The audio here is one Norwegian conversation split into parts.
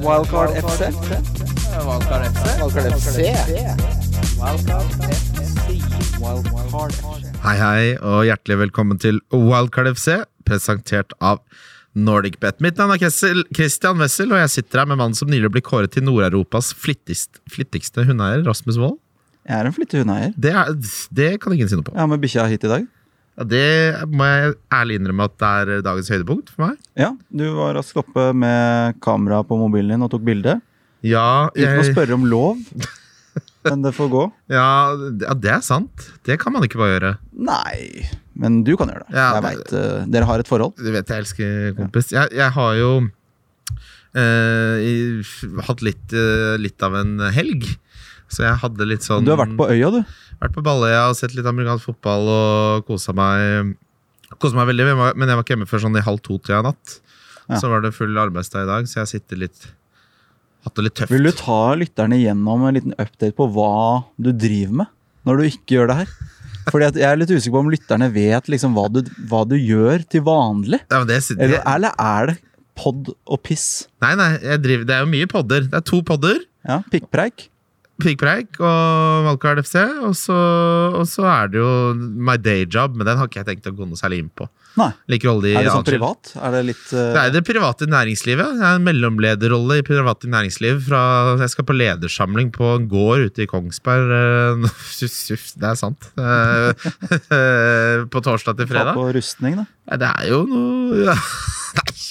Wildcard FC. Wildcard FC. Wildcard FC. Wildcard FC. Hei, hei, og hjertelig velkommen til Wildcard FC, presentert av NordicBet. Mitt navn er Christian Wessel, og jeg sitter her med mannen som nylig ble kåret til Nord-Europas flittigst, flittigste hundeeier, Rasmus Wold. Jeg er en flittig hundeeier. Det, er, det kan ingen si noe på. Jeg har med bikkja hit i dag. Ja, det må jeg ærlig innrømme at det er dagens høydepunkt for meg. Ja, Du var raskt oppe med kamera på mobilen din og tok bilde. Ja, Uten å spørre om lov. Men det får gå. ja, ja, det er sant. Det kan man ikke bare gjøre. Nei, men du kan gjøre det. Ja, jeg vet, uh, Dere har et forhold. Du vet jeg elsker kompis. Jeg, jeg har jo uh, hatt litt, uh, litt av en helg. Så jeg hadde litt sånn Du har vært på øya, du. Vært på Balløya og sett litt amerikansk fotball og kosa meg. Kosa meg veldig, men jeg var- ikke hjemme før sånn i halv to-tida i natt. Ja. Så var det full arbeidsdag i dag, så jeg sitter litt Hatt det litt tøft. Vil du ta lytterne gjennom en liten update på hva du driver med når du ikke gjør det her? Fordi Jeg er litt usikker på om lytterne vet liksom hva du, hva du gjør til vanlig. ja, det, det, Eller, eller er det pod og piss? Nei, nei, driver, det er jo mye podder. Det er to podder. Ja, Pikkpreik? Piggpreik og Valgkart FC. Og så, og så er det jo My Day Job, men den har ikke jeg tenkt å gå noe særlig inn på. Nei. Liker å i Er det sånn privat? Er det litt uh... Det er det private næringslivet. Det er en mellomlederrolle i private næringsliv. Fra, jeg skal på ledersamling på en gård ute i Kongsberg. eh, Suff, det er sant. Eh, På torsdag til ta Hva på rustning, da? Nei, det er jo noe ja.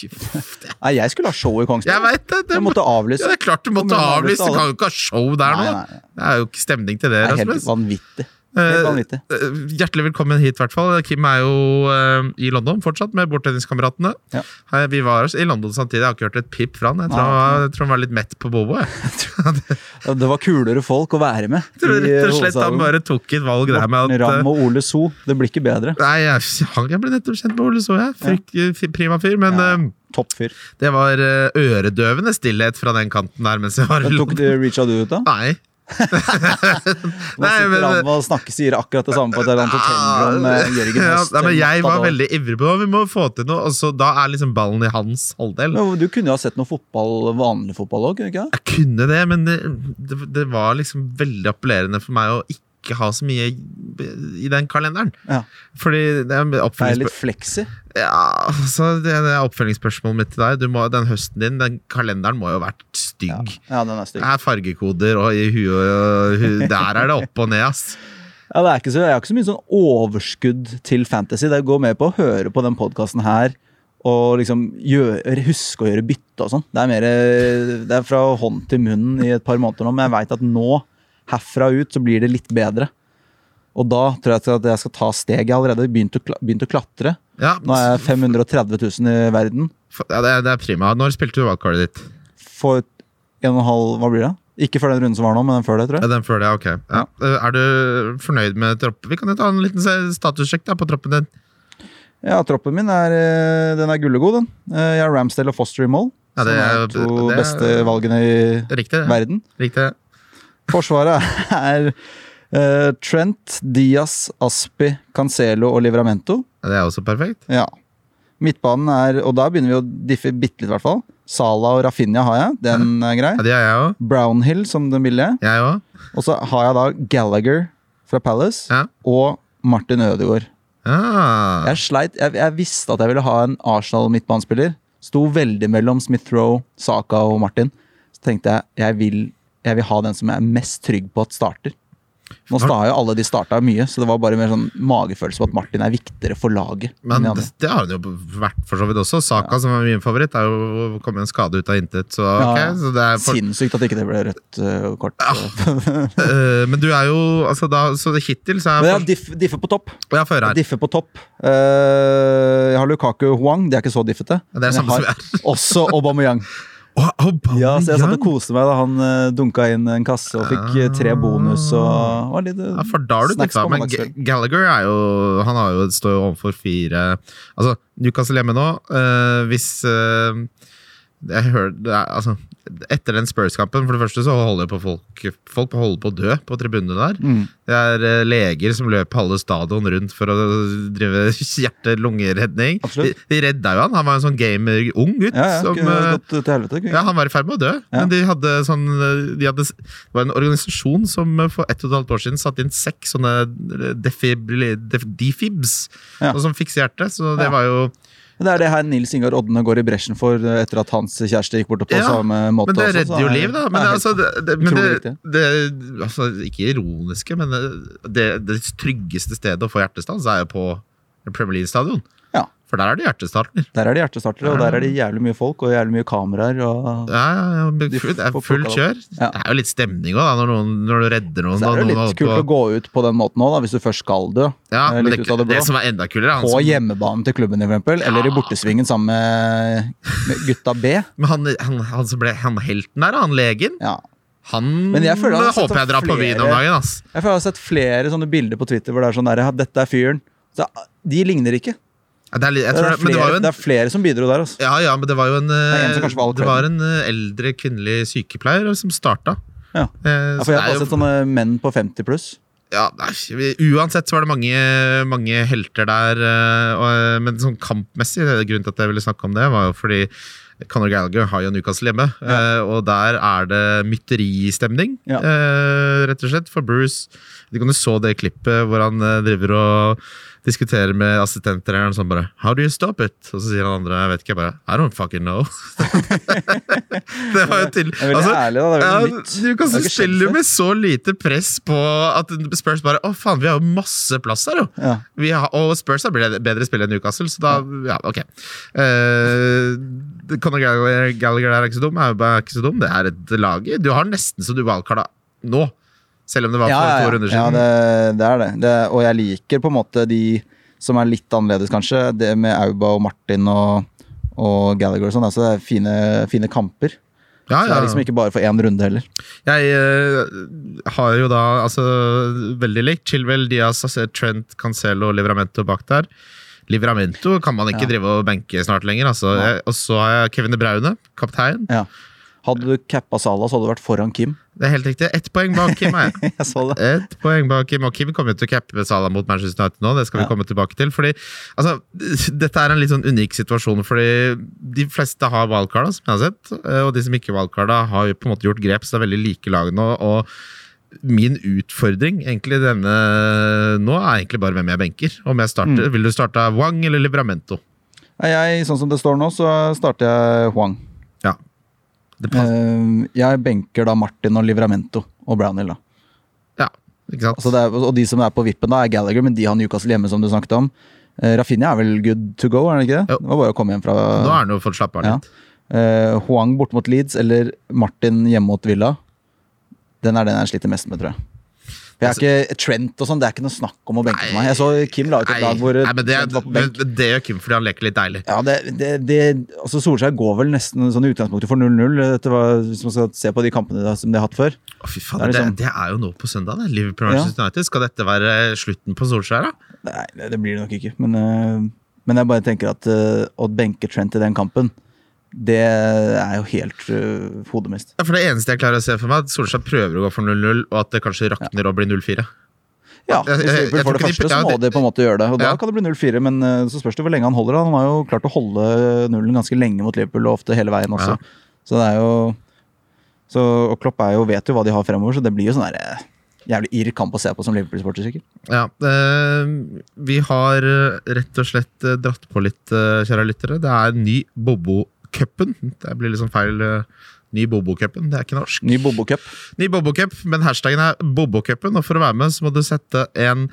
Nei, jeg skulle ha show i Kongsberg. Jeg vet det! det Jeg måtte avlyse. ja, det er klart du måtte avlyse! Du kan jo ikke ha show der Nei, nå. nei, nei. Det er jo ikke stemning til det, Det er helt Rasmus. vanvittig. Eh. Eh, Hjertelig velkommen hit, i hvert fall. Kim er jo eh, i London fortsatt med bordtenniskameratene. Ja. Vi var i London samtidig. Jeg har ikke hørt et pip fra han. Jeg tror, Nei. han var- jeg tror han var litt mett på Bobo. Det var kulere folk å være med. Tror rett og slett han bare tok et valg der med at Ramm og Ole So. Det blir ikke bedre. Nei, jeg, jeg ble nettopp kjent med Ole So, jeg. Frykt, Prima fyr. Men Ja. eh, Topp fyr. det var øredøvende stillhet fra den kanten der mens jeg var i London. Tok, Reacha du ut, da? Nei. Nå sitter men- han og snakker, sier akkurat det samme på et eller annet Jørgen ja, Høst. nei, men Jeg var veldig ivrig på det. Vi må få til noe. Og så da er liksom ballen i hans halvdel. Men Du kunne jo ha sett noe fotball, vanlig fotball òg, kunne du ikke? Jeg kunne det, men det, det, det var liksom veldig appellerende for meg å ikke ha så mye i den kalenderen. Ja. Fordi det er Det er litt fleksi. ja, så det, det er oppfølgingsspørsmålet mitt til deg. Du må, den høsten din, den kalenderen må jo ha vært stygg. Ja, den er stygg. Det er fargekoder og i huet og hu, Der er det opp og ned, ass. Ja, det er ikke så, jeg har ikke så mye sånn overskudd til fantasy. Det går mer på å høre på den podkasten her og liksom gjøre, huske å gjøre bytte og sånn. Det er Det er fra hånd til munn i et par måneder nå, men jeg veit at nå, herfra ut, så blir det litt bedre. Og da tror jeg at jeg skal ta steg. Jeg har allerede begynt å, begynt å klatre. Ja, Nå er jeg 530 000 i verden. ja det, er, det er prima. Når spilte du valgkartet ditt? For en og en halv Hva blir det? Ikke for den runden som var nå, men den før det, tror jeg. Ja, den før det, ok. Ja. Er du fornøyd med troppen? Vi kan jo ta en liten statussjekk da, på troppen din. Ja, troppen min er, eh, den er gullegod, den. Eh, Jeg har Ramsdale og Foster i mål. Ja, det som er- to det er- beste valgene i Riktig. verden. Riktig. Forsvaret er uh, Trent, Diaz, Aspi, Cancelo og Livramento. Ja, det er også perfekt. Ja. Midtbanen er Og da begynner vi å diffe bitte litt, i hvert fall. Sala og Rafinha har jeg. Den er grei. Ja, Det har jeg også. Brownhill som den billige. Jeg også. Og så har jeg da Gallagher fra Palace Ja. og Martin Ødegaard. Ah. Jeg sleit, jeg, jeg visste at jeg ville ha en Arsenal-midtbanespiller. Sto veldig mellom Smith Rowe, Saka og Martin. Så tenkte jeg jeg vil, jeg vil ha den som jeg er mest trygg på at starter. Nå sta jo alle de starta mye, så det var bare mer sånn magefølelse på at Martin er viktigere for laget. Men de det, det har han jo vært for så vidt også. Saka, som er min favoritt, er jo kommet en skade ut av intet. Så, okay, ok, ja. så det er for, Sinnssykt at ikke det ble rødt uh, kort. Ja. men du er jo altså da, Så det hittil så er har diff, diffe på topp. er her. Diffe på topp. Uh, jeg har Lukaku Huang, de er ikke så diffete. Ja, det er Men samme som har også Aubameyang. Aubameyang! Ja, så jeg satt og koste meg da han uh, dunka inn en kasse og fikk eh, tre bonus og var litt eh, Ja, for da har du snacks på Men Gallagher er jo Han har jo, står jo overfor fire Altså, Newcastle hjemme nå. eh, hvis, eh, jeg hører, er, altså, Etter den Spurs-kampen, for det første så holder på folk, folk holder på å dø på tribunene der. Mm. Det er eh, leger som løper halve stadion rundt for å drive hjerte-lungeredning. De, de redda jo han. Han var en sånn gamer, ung gutt. Ja, ja, som, eh, helvete. ja, han var i ferd med å dø, Ja. men de hadde sånn de hadde, Det var en organisasjon som for ett og et halvt år siden satte inn seks sånne defibs, def, defibs, Ja. som fikser hjertet. Så det var jo Det er det her Nils Ingar Odne går i bresjen for eh, etter at hans kjæreste gikk bort på Ja, samme måte. Men det også, så redder jo er- liv, da. Men altså, det, det, men det, det, altså, ikke ironiske, men det, det, det tryggeste stedet å få hjertestans er jo på Premier League-stadion. Ja. For der er det hjertestarter. Der er det hjertestartere, og der er det jævlig mye folk og jævlig mye kameraer. Og... Ja, ja, ja, det er full kjør. Ja. Det er jo litt stemning òg, når, når du redder noen. Så er det noen litt kult å gå ut på den måten òg, hvis du først skal dø. Ja, eh, men det, det det, som er enda kulere, er På som hjemmebanen til klubben, for eksempel, eller i bortesvingen sammen med, med gutta B. Men han, han, han som ble han helten der, han legen, Ja. han Men jeg føler han håper jeg drar på byen om flere- dagen. ass. Jeg har sett flere sånne bilder på Twitter hvor det er sånn der, ja, dette er fyren. Så, de ligner ikke. Ja, Det er, Det er, det- det flere, en det er flere som bidro der. Altså. Ja, ja, men det var jo en, eh, var det var en eh, eldre kvinnelig sykepleier som starta. Ja. Eh, Ja, for jeg har sett sånne menn på 50 pluss. ja, nei, Uansett så var det mange, mange helter der. og, men sånn kampmessig, grunnen til at jeg ville snakke om det, var jo fordi Conor Gallagher har jo Newcastle hjemme, Ja. og der er det mytteristemning, rett og slett, for Bruce. Du kan jo så det klippet hvor han driver og diskuterer med assistenttreneren sånn bare How do you stop it? Og så sier han andre jeg vet ikke, jeg bare I don't fucking know. det var jo Det er veldig ærlig, da. Det er ja, nytt. du kan før. med så lite press på at Spurs bare Å, faen, vi har jo masse plass her, jo! Ja. Vi har, og Spurs har bedre bedre spill enn Newcastle, så da Ja, ok. Uh, Conor Gallagher, Gallagher er ikke så dum. Er jo bare ikke så dum. Det er et lag Du har nesten så du valgkarta nå. Selv om det var Ja, for ja, to ja. runder ja siden. det, det er det. det. Og jeg liker på en måte de som er litt annerledes, kanskje. Det med Auba og Martin og, og Gallagher og sånn. Altså, det er fine, fine kamper. ja, Så det er liksom ikke bare for én runde heller. Jeg uh, har jo da altså veldig likt Chilwell, Diaz, altså, Trent, Cancelo og Livramento bak der. Livramento kan man ikke Ja. drive og benke snart lenger. Altså. Og så har jeg Kevin De Braune, kaptein. Hadde du cappa Salah, så hadde du vært foran Kim. Det er helt riktig. Ett poeng bak Kim. jeg. Jeg så det. Ett poeng bak Kim, og Kim kommer jo til å cappe Salah mot Manchester United nå. Det skal vi Ja. komme tilbake til. Fordi, altså, Dette er en litt sånn unik situasjon, fordi de fleste har wildcarda, som jeg har sett. eh, Og de som ikke wildcarda, har på en måte gjort grep, så det er veldig like lag nå. og Min utfordring egentlig denne nå er egentlig bare hvem jeg benker. Om jeg starter, Mm. Vil du starte Wang eller Libramento? Jeg, sånn som det står nå, så starter jeg Huang. Ja. Det passer. Eh, jeg benker da Martin og Livramento og Brownhill. da. ja, ikke sant? Altså det er, og de som er på vippen, da er Gallagher, men de har Newcastle hjemme, som du snakket om. Uh, Rafinha er vel good to go, er det ikke det? Jo. Det var bare å komme hjem fra Nå er han jo fått slappa av ja. litt. Eh, Huang bort mot Leeds eller Martin hjemme mot Villa. Den er den jeg sliter mest med, tror jeg. Jeg er ikke Trent og sånn, det er ikke noe snakk om å benke for meg. Jeg så Kim la ut et lag hvor nei, men det, benk. det, gjør Kim fordi han leker litt deilig. Ja, det, det, det, altså Solskjær går vel nesten sånn i utgangspunktet for 0-0, hvis man skal se på de kampene som de har hatt før. Å, fy faen, Det er liksom- det er jo nå på søndag, det. Liverpool Manchester United. Skal dette være slutten på Solskjær, da? Nei, det, blir det nok ikke. Men, øh, men jeg bare tenker at øh, å benke Trent i den kampen, det er jo helt uh, hodemist. Ja, for Det eneste jeg klarer å se for meg, er at Solskjær prøver å gå for 0-0, og at det kanskje rakner og blir 0-4. Ja, hvis Liverpool får det første, de- så må de på en måte gjøre det. Og Ja. da kan det bli 0-4, men øh, så spørs det hvor lenge han holder. Han har jo klart å holde nullen ganske lenge mot Liverpool, og ofte hele veien også. Ja. Så det er jo så, Og Klopp jo, vet jo hva de har fremover, så det blir jo sånn øh, jævlig irr kamp å se på som Liverpool-sporter, sikkert. Ja, eh, Vi har rett og slett dratt på litt, kjære lyttere. Det er ny Bobo-cupen. Det blir sånn feil. eh, ny Bobo-cupen, det er ikke norsk. Ny Bobo Cup. Ny Bobo-cup, men hashtaggen er Bobo-cupen, og for å være med så må du sette en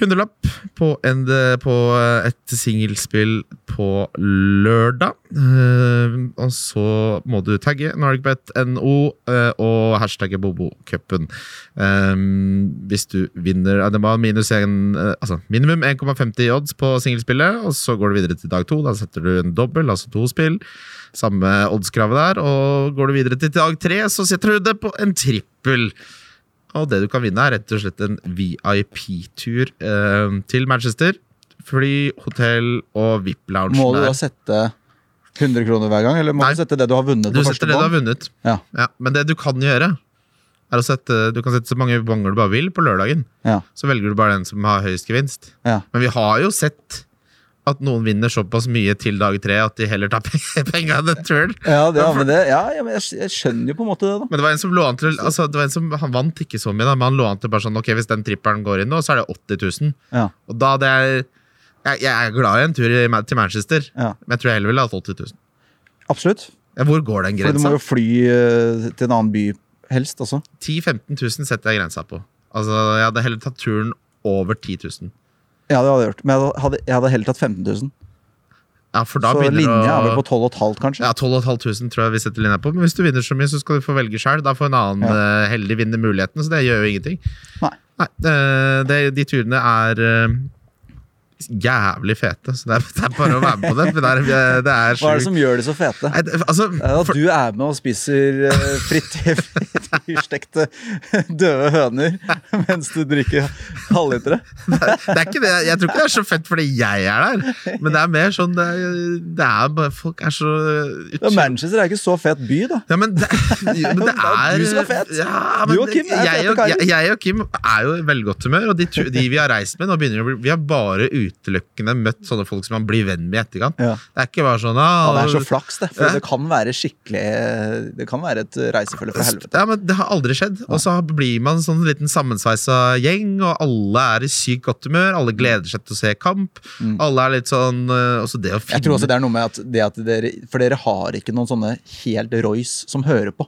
hundrelapp på, en, på et singelspill på lørdag. Uh, og så må du tagge NorgBetNO uh, og hashtagge Bobo-cupen. Eh, hvis du vinner Det var minus en, uh, altså minimum 1,50 odds på singelspillet, og så går du videre til dag to. Da setter du en dobbel, altså to spill. Samme oddskravet der. Og går du videre til dag tre, så setter du det på en trippel. Og det du kan vinne, er rett og slett en VIP-tur eh, til Manchester. Fly, hotell og VIP-loungen Må du da sette 100 kroner hver gang, eller må Nei. du sette det du har vunnet Du på setter det du har vunnet. Ja. Ja, men det du kan gjøre, er å sette Du kan sette så mange bonger du bare vil på lørdagen. Ja. Så velger du bare den som har høyest gevinst. Ja. Men vi har jo sett at noen vinner såpass mye til dag tre at de heller tar penga den turen. Ja, det, ja, men det, ja, ja, men jeg, jeg skjønner jo på en måte det, da. Men det var en som lå an til altså, det var en som, Han vant ikke så mye, da, men han lå an til bare sånn Ok, hvis den trippelen går inn nå, så er det 80 000. Ja. Og da det er jeg, jeg er glad i en tur i, til Manchester, Ja. men jeg tror jeg heller ville hatt 80 000. Absolutt. Ja, hvor går den For du må jo fly uh, til en annen by, helst altså. 10 000-15 000 setter jeg grensa på. Altså, Jeg hadde heller tatt turen over 10 000. Ja, det hadde jeg gjort. Men jeg hadde, jeg hadde heller tatt 15 000. Ja, for da Så linja å- er vel på 12,5, kanskje? Ja, 12 500 tror jeg vi setter linja på. Men hvis du vinner så mye, så skal du få velge sjøl. Da får en annen Ja. eh, heldig vinne muligheten, så det gjør jo ingenting. Nei. Nei, det, det, De turene er eh, jævlig fete, så det er, det er bare å være med på det. Det er, det er Hva er det som gjør det så fete? Nei, altså, er at du er med og spiser uh, frityrstekte døde høner mens du drikker halvlitere. det er ikke det, jeg tror ikke det er så fett fordi jeg er der, men det er mer sånn Det er, det bare Folk er så Ja, Manchester er ikke så fet by, da. Ja, men det, jo, men det er du som er fet. Ja, Du og Kim er jeg, fete karer. jeg, jeg og Kim er jo i veldig godt humør, og de, de vi har reist med, nå begynner å bli, vi har bare utelukkende møtt sånne folk som man blir venn med i etterkant. Ja. Det er ikke bare sånn Ja, ah, det er så flaks, det. For Ja. det kan være skikkelig Det kan være et reisefølge fra helvete. Ja, men Det har aldri skjedd. Og så blir man en sånn liten sammensveisa gjeng, og alle er i sykt godt humør. Alle gleder seg til å se kamp. Alle er litt sånn øh, Også det å finne Jeg tror også det er noe med at, det at dere For dere har ikke noen sånne helt Royce som hører på.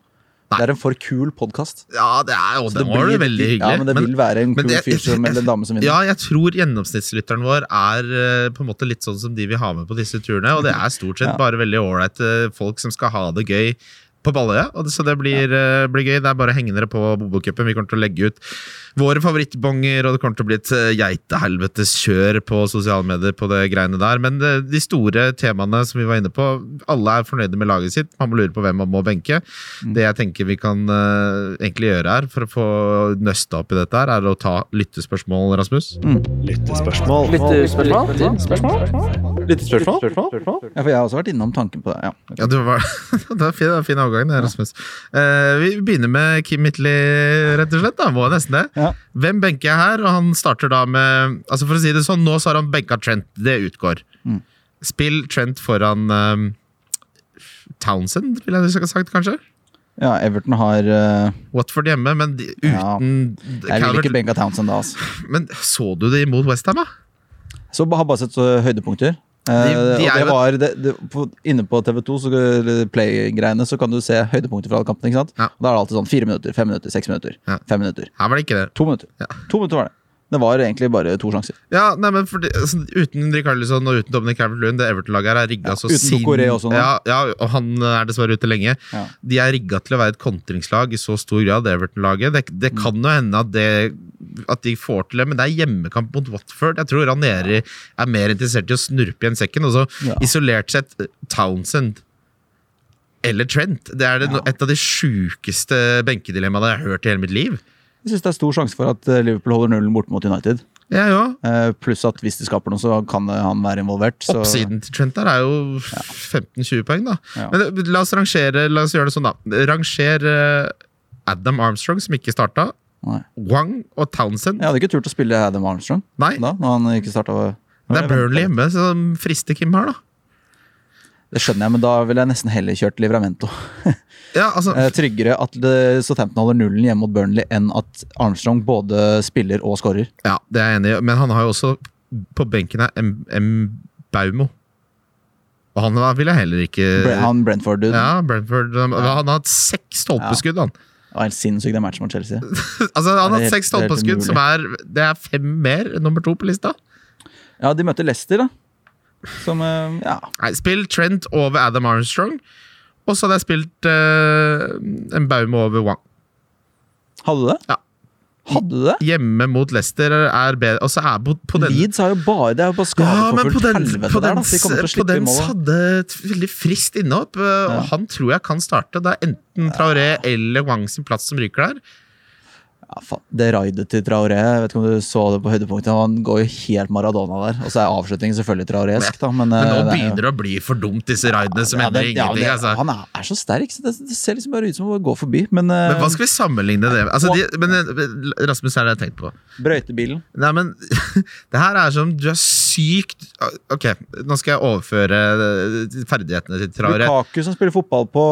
Det er en for kul podkast. Ja, det er jo det, var jo veldig hyggelig. Ja, men det vil være en kul fyr som, eller dame som vinner. Ja, jeg tror gjennomsnittslytteren vår er eh, på en måte litt sånn som de vi har med på disse turene. Og det er stort sett Ja. bare veldig ålreite folk som skal ha det gøy på Balløya. og det- Så det blir, ja. blir gøy. Det er bare å henge dere på Bobokupen. Vi kommer til å legge ut våre favorittbonger, og det kommer til å bli et eh, geitehelvetes kjør på sosiale medier på det greiene der. Men eh, de store temaene som vi var inne på, alle er fornøyde med laget sitt. Man må lure på hvem man må benke. Mm. Det jeg tenker vi kan uh, egentlig gjøre her, for å få nøsta opp i dette, her, er å ta lyttespørsmål, Rasmus. Lyttespørsmål? Lyttespørsmål? Ja, for jeg har også vært innom tanken på det. Ja. okay. Ja, det var, det var fin, fin overgang, det, Rasmus. Uh, vi begynner med Kim Mitley, rett og slett. da, må nesten det. Ja. Hvem benker jeg her? Og han starter da med altså For å si det sånn, nå så har han benka Trent. Det utgår. Mm. Spill Trent foran um, Townsend, ville jeg sagt, kanskje? ja, Everton har uh, Watford hjemme, men de, Ja. Jeg vil ikke benka Townsend da, altså. Men så du det imot Westham, da? Så har bare sett høydepunkter. Eh, De- de og det var, det, det, på, inne på TV2 så, Play-greiene så kan du se høydepunkter fra alle kampene. ikke sant? Ja. Da er det alltid sånn fire minutter, fem minutter, seks minutter, Ja. fem minutter. Her var det ikke det. To minutter. Ja. To minutter var det. Det var egentlig bare to sjanser. Ja, nei, men fordi, altså, Uten Rikarlison og uten Dominic Calvert-Lewin, det Everton-laget her er rigga Ja, så sin- også. Ja, ja, og han er dessverre ute lenge. Ja. De er rigga til å være et kontringslag i så stor grad, Everton-laget. Det, det kan jo hende at, det, at de får til det, men det er hjemmekamp mot Watford. Jeg tror Ranieri er mer interessert i å snurpe igjen sekken. Og så Ja. isolert sett Townsend eller Trent. Det er det, Ja. et av de sjukeste benkedilemmaene jeg har hørt i hele mitt liv. Jeg syns det er stor sjanse for at eh, Liverpool holder nullen borte mot United. Ja, ja. Eh, pluss at hvis de skaper noe, så kan eh, han være involvert. Så, Oppsiden til Trent der er jo 15-20 poeng, da. Men la oss rangere La oss gjøre det sånn, da. Ranger Adam Armstrong, som ikke starta. Nei. Wang og Townsend. Jeg hadde ikke turt å spille Adam Armstrong Nei, da, når han ikke starta. det er Burnley hjemme, som frister Kim her, da. Det skjønner jeg, men da ville jeg nesten heller kjørt Livramento. Ja, altså Eh, tryggere at det- Southampton holder nullen hjemme mot Burnley enn at Armstrong både spiller og skårer. Ja, det er jeg enig i, men han har jo også på benken her M. M. Baumo. Og han vil jeg heller ikke Han Brentford, du. Ja, Brentford Han har hatt seks stolpeskudd, han. var helt sinnssyk det matchen mot Chelsea. Altså, han har hatt seks det stolpeskudd, som er Det er fem mer enn nummer to på lista. Ja, de møter Leicester, da. Som eh, Ja. Nei, spill Trent over Adam Armstrong. Og så hadde jeg spilt uh, en baume over Wang. Hadde du det? Ja. Hadde du det? Hjemme mot Leicester er bedre. Og så er på, på den Leeds har jo bare Det er jo bare ja, men på den, på der, den, da. De kommer til å slippe i målet. hadde et veldig friskt innhopp. eh, Og han tror jeg kan starte. Det er enten Traoré eller Wang sin plass som ryker der. Ja. Det raidet til Traoré, jeg vet ikke om du så det på høydepunktet, han går jo helt Maradona der. Og så er avslutningen selvfølgelig traoresk, da. Men, Men eh, nå det er begynner det å bli for dumt, disse raidene som Ja, det- ja, ingenting. det- altså. Han er, er så sterk, så det, det ser liksom bare ut som å gå forbi. Men, eh, Men hva skal vi sammenligne det med? Altså, de, men, eh, Rasmus, er det jeg har tenkt på. brøytebilen Nei, men det her er som du er sykt Ok, nå skal jeg overføre eh, ferdighetene til Traoré. Lukaku som spiller fotball på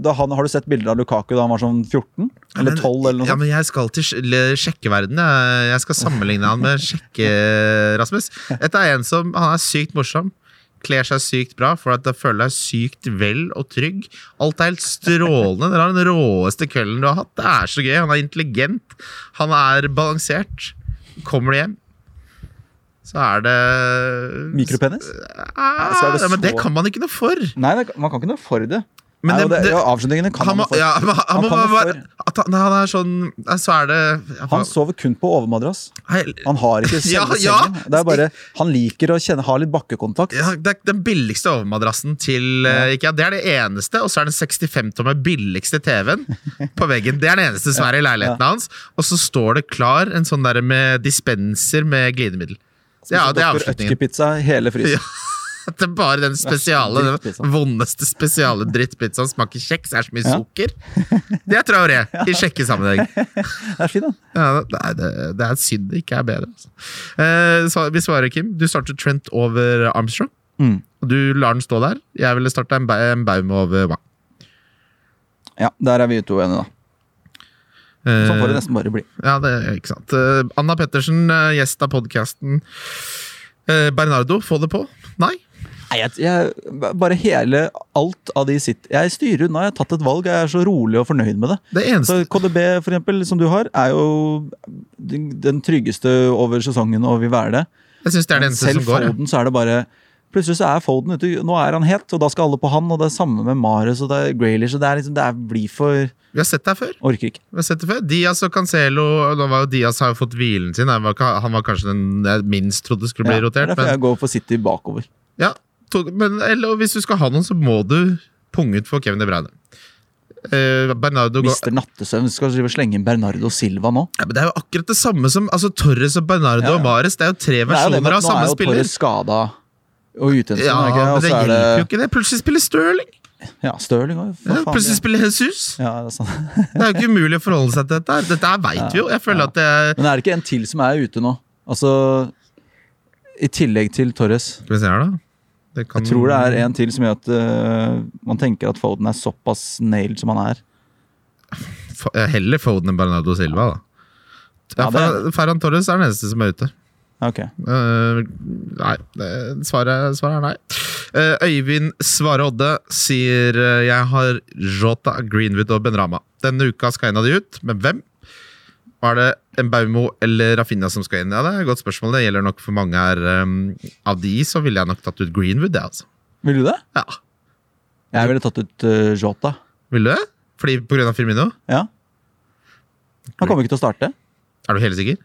da han, Har du sett bilder av Lukaku da han var sånn 14? Eller 12, eller noe Ja, sånt? men jeg skal til sjekkeverdenen. sjekkeverden. Jeg, skal sammenligne han med Sjekke-Rasmus. Dette er en som Han er sykt morsom. Kler seg sykt bra, for at jeg føler deg sykt vel og trygg. Alt er helt strålende. Dere har den råeste kvelden du har hatt. Det er så gøy. Han er intelligent. Han er balansert. Kommer du hjem, så er det Mikropenis? Ja, så er det ja, men det kan man ikke noe for. Nei, man kan ikke noe for det. Men det- det, ja, avslutningene kan Han må, ja, han, Han må kan bare at han, han er sånn Så er det Han sover kun på overmadrass. Han har ikke selve ja. sengen. Det er bare, han liker å kjenne, ha litt bakkekontakt. Ja, det er den billigste overmadrassen til eh, IKEA. Det er det eneste, og så er den 65-tommer billigste TV-en på veggen. Det er den eneste som er i leiligheten hans. Og så står det klar en sånn der med dispenser med glidemiddel. Ja, det er avslutningen. Hele frysen. Det er bare den spesiale, den vondeste spesiale drittpizzaen. Smaker kjeks, er så mye sukker. Det er Traoré i sjekkesammenheng. Det er fin, den. Ja, det, er, det, er synd det ikke er bedre. Altså. Eh, så vi svarer, Kim. Du starter Trent over Armstrong. Mm. Du lar den stå der. Jeg ville starta en, ba- en Baum over Wang. Ja, der er vi to enige, da. Eh, Sånn får det nesten bare bli. ja, det er ikke sant. Eh, Anna Pettersen, gjest av podkasten. Bernardo, få det på? Nei? Nei, jeg, jeg, bare hele alt av de sitt Jeg styrer unna, jeg har tatt et valg, jeg er så rolig og fornøyd med det. Det eneste Så KDB, for eksempel, som du har, er jo den tryggeste over sesongen og vil være det. Jeg synes det er det eneste selv som går. ja. Foden, så er det bare Plutselig så er Foden ute, nå er han het, og da skal alle på han. Og det er samme med Mares og det er Graylish. Det, er liksom, det er, blir for Vi har sett det her før. Orker ikke. Vi har sett det før. Diaz og Cancelo Nå var jo Diaz har fått hvilen sin. Han var, han var kanskje den jeg minst trodde skulle bli Ja, det er rotert. derfor Men, jeg går for City bakover. ja, to, men eller, hvis du skal ha noen, så må du punge ut for Kevin De Bruyne. Eh, Bernardo Mister nattesøvn. Skal du slenge inn Bernardo Silva nå? ja, men Det er jo akkurat det samme som altså, Torres og Bernardo Ja, ja. og Mares. Det er jo tre er versjoner av av spiller. nå samme er jo. Torres skada og ute en stund. Ja, det ikke? men det hjelper det... jo ikke det. Plutselig spiller Stirling. Ja, Stirling òg. Ja, plutselig spiller Jesus. Ja, det er sånn. Det er jo ikke umulig å forholde seg til dette. Dette her veit vi jo. Jeg føler at det er Men er det ikke en til som er ute nå? Altså I tillegg til Torres. Skal vi se her, da. Kan... Jeg tror det er en til som gjør at uh, man tenker at Foden er såpass nailed som han er. Heller Foden enn Bernardo Silva, da. Ja, det er- Ferran Torres er den eneste som er ute. Okay. Uh, nei, svaret, svaret er nei. Uh, Øyvind Svare Odde sier jeg har Jota, Greenwood og Benrama. Denne uka skal en av de ut, men hvem? Var det Embaumo eller Rafinha som skal inn? Ja, Det er et godt spørsmål. Det gjelder nok for mange her. Um, av de så ville jeg nok tatt ut Greenwood, det, altså. Vil du det? Ja. Jeg ville tatt ut uh, Jota. Vil du det? Fordi på grunn av Firmino? Ja. Han kommer ikke til å starte. Er du helt sikker?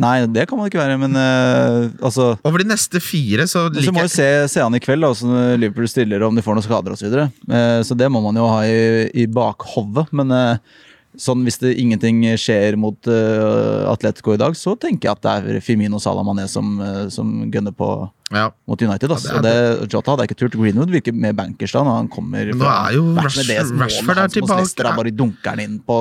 Nei, det kan man ikke være, men uh, altså Over de neste fire så Så må liker vi se, se han i kveld, da, hvordan Liverpool stiller, om de får noen skader osv. Så, videre. Eh, så det må man jo ha i, i bakhovet. Men eh, sånn, hvis det ingenting skjer mot uh, Atletico i dag, så tenker jeg at det er Firmino Salamané som, uh, som gunner på Ja. mot United. Ja, det det og det, Jota hadde jeg ikke turt. Greenwood virker mer bankers da når han kommer Men nå er jo Rashford er mot tilbake. Bare dunker han inn på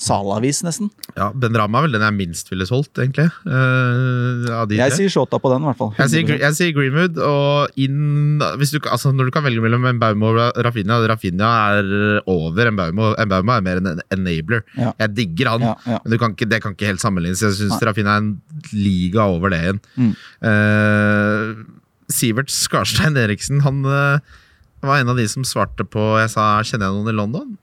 s- Salah-vis, nesten. ja Benrama er vel den jeg minst ville solgt, egentlig. Uh, av de Jeg tre. sier Shota på den, i hvert fall. Jeg sier, jeg sier Greenwood, og inn hvis du, altså Når du kan velge mellom Embaumo og Rafinha Rafinha er over Embaumo. Embaumo er mer en enabler. Ja. Jeg digger han, Ja, ja. men du kan ikke, det kan ikke helt sammenlignes. Jeg syns. Rafinha er en liga over det igjen. Mm. Uh, Sivert Skarstein Eriksen han uh, var en av de som svarte på Jeg sa 'kjenner jeg noen i London'?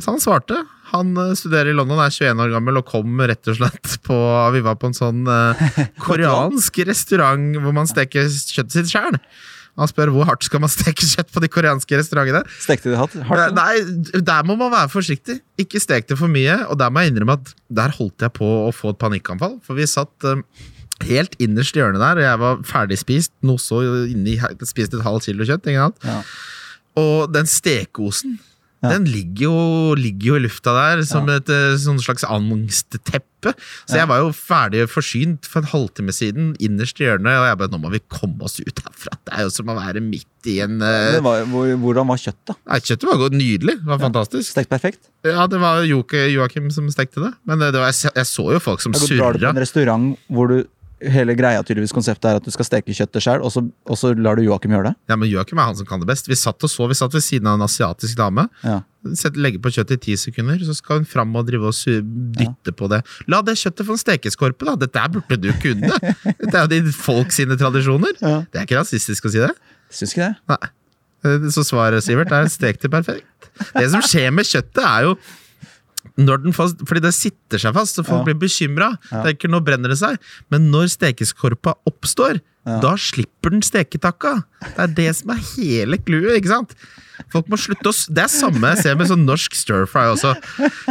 Så han svarte. Han eh, studerer i London, er 21 år gammel og kom rett og slett på Vi var på en sånn eh, koreansk restaurant hvor man steker kjøttet sitt sjøl. Han spør hvor hardt skal man steke kjøtt på de koreanske restaurantene. Stekte de hardt? Hardt? Nei, der må man være forsiktig. Ikke stek det for mye. Og der må jeg innrømme at der holdt jeg på å få et panikkanfall. For vi satt eh, helt innerst i hjørnet der, og jeg var ferdig spist. Noe så inni, spiste et halvt kilo kjøtt. Ingen annet. Ja. Og den stekeosen Den ligger jo, ligger jo i lufta der som et eh, sånn slags angstteppe. Så jeg var jo ferdig forsynt for en halvtime siden, innerst i hjørnet, og jeg bare Nå må vi komme oss ut herfra. Det er jo som å være midt i en uh... Var, hvor, hvordan var kjøttet? Nei, Kjøttet var godt nydelig. Det var fantastisk. Stekt perfekt? Ja, det var Joakim som stekte det. Men det, var, jeg, jeg så jo folk som surra. Drar du på en restaurant hvor du hele greia tydeligvis konseptet er at du skal steke kjøttet sjøl, og, så- og så lar du Joakim gjøre det? Ja, men Joakim er han som kan det best. Vi satt og så, vi satt ved siden av en asiatisk dame. Ja. Sett, legge på kjøttet i ti sekunder, så skal hun fram og drive og dytte på det. La det kjøttet få en stekeskorpe, da! Dette burde du kunne! Dette er jo de folk sine tradisjoner. Ja. Det er ikke rasistisk å si det. Syns ikke det? Nei. Eh, Så svaret, Sivert, er stek det perfekt. Det som skjer med kjøttet, er jo når den fast, fordi det sitter seg fast, så folk Ja. blir bekymra. Ja. nå brenner det seg. Men når stekeskorpa oppstår, da slipper den steketakka. Det er det som er hele clouet, ikke sant? Folk må slutte å Det er samme jeg ser med sånn norsk stir fry også.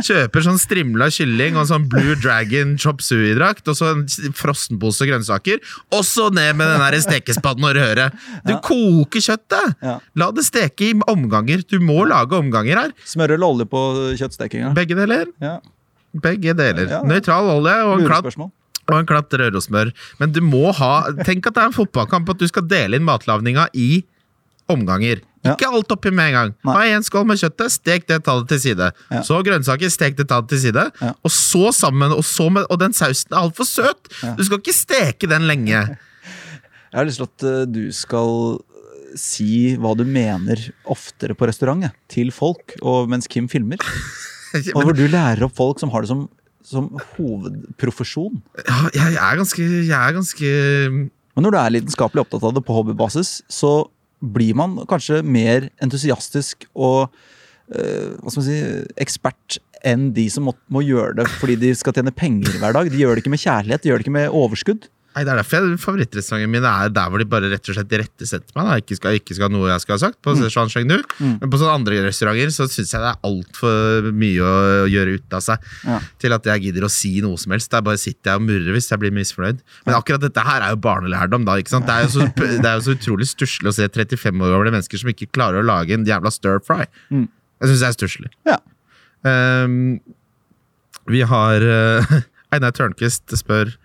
Kjøper sånn strimla kylling og sånn Blue Dragon chop suey-drakt og så en frossenpose grønnsaker, og så ned med den der stekespannen og røret. Du koker kjøttet! Ja. La det steke i omganger. Du må lage omganger her. Smør eller olje på kjøttstekinga? Begge deler. Ja. Begge deler. Ja, ja. Nøytral olje og en Lurespørsmål. Og en klatt rørosmør. Men du må ha Tenk at det er en fotballkamp, at du skal dele inn matlagninga i omganger. Ja. Ikke alt oppi med en gang. Nei. Ha en skål med kjøttet, stek det, ta det til side. Ja. Så grønnsaker, stek det, ta det til side. Ja. Og så sammen, og, så med, og den sausen er altfor søt! Ja. Du skal ikke steke den lenge. Jeg har lyst til at eh, du skal si hva du mener oftere på restaurant, til folk, og mens Kim filmer. Og hvor du lærer opp folk som har det som, som hovedprofesjon. Ja, jeg er ganske, jeg er ganske Men når du er lidenskapelig opptatt av det på hobbybasis, så blir man kanskje mer entusiastisk og eh, hva skal man si, ekspert enn de som må, må gjøre det fordi de skal tjene penger hver dag. De gjør det ikke med kjærlighet, de gjør det ikke med overskudd. Nei, Det er derfor jeg, favorittrestaurantene mine er der hvor de bare rett og slett irettesetter meg. Da. Ikke, skal, ikke skal ha noe jeg skal ha sagt, på Sichuan Chengdu. Men på sånne andre restauranter så syns jeg det er altfor mye å gjøre ut av seg Ja. til at jeg gidder å si noe som helst. Der bare sitter jeg og murrer hvis jeg blir misfornøyd. Men akkurat dette her er jo barnelærdom, da. ikke sant? Det er jo så, det er jo så utrolig stusslig å se 35 år gamle mennesker som ikke klarer å lage en jævla stir fry. Mm. Jeg syns det er stusslig. Ja. Um, vi har uh, Einar Tørnquist spør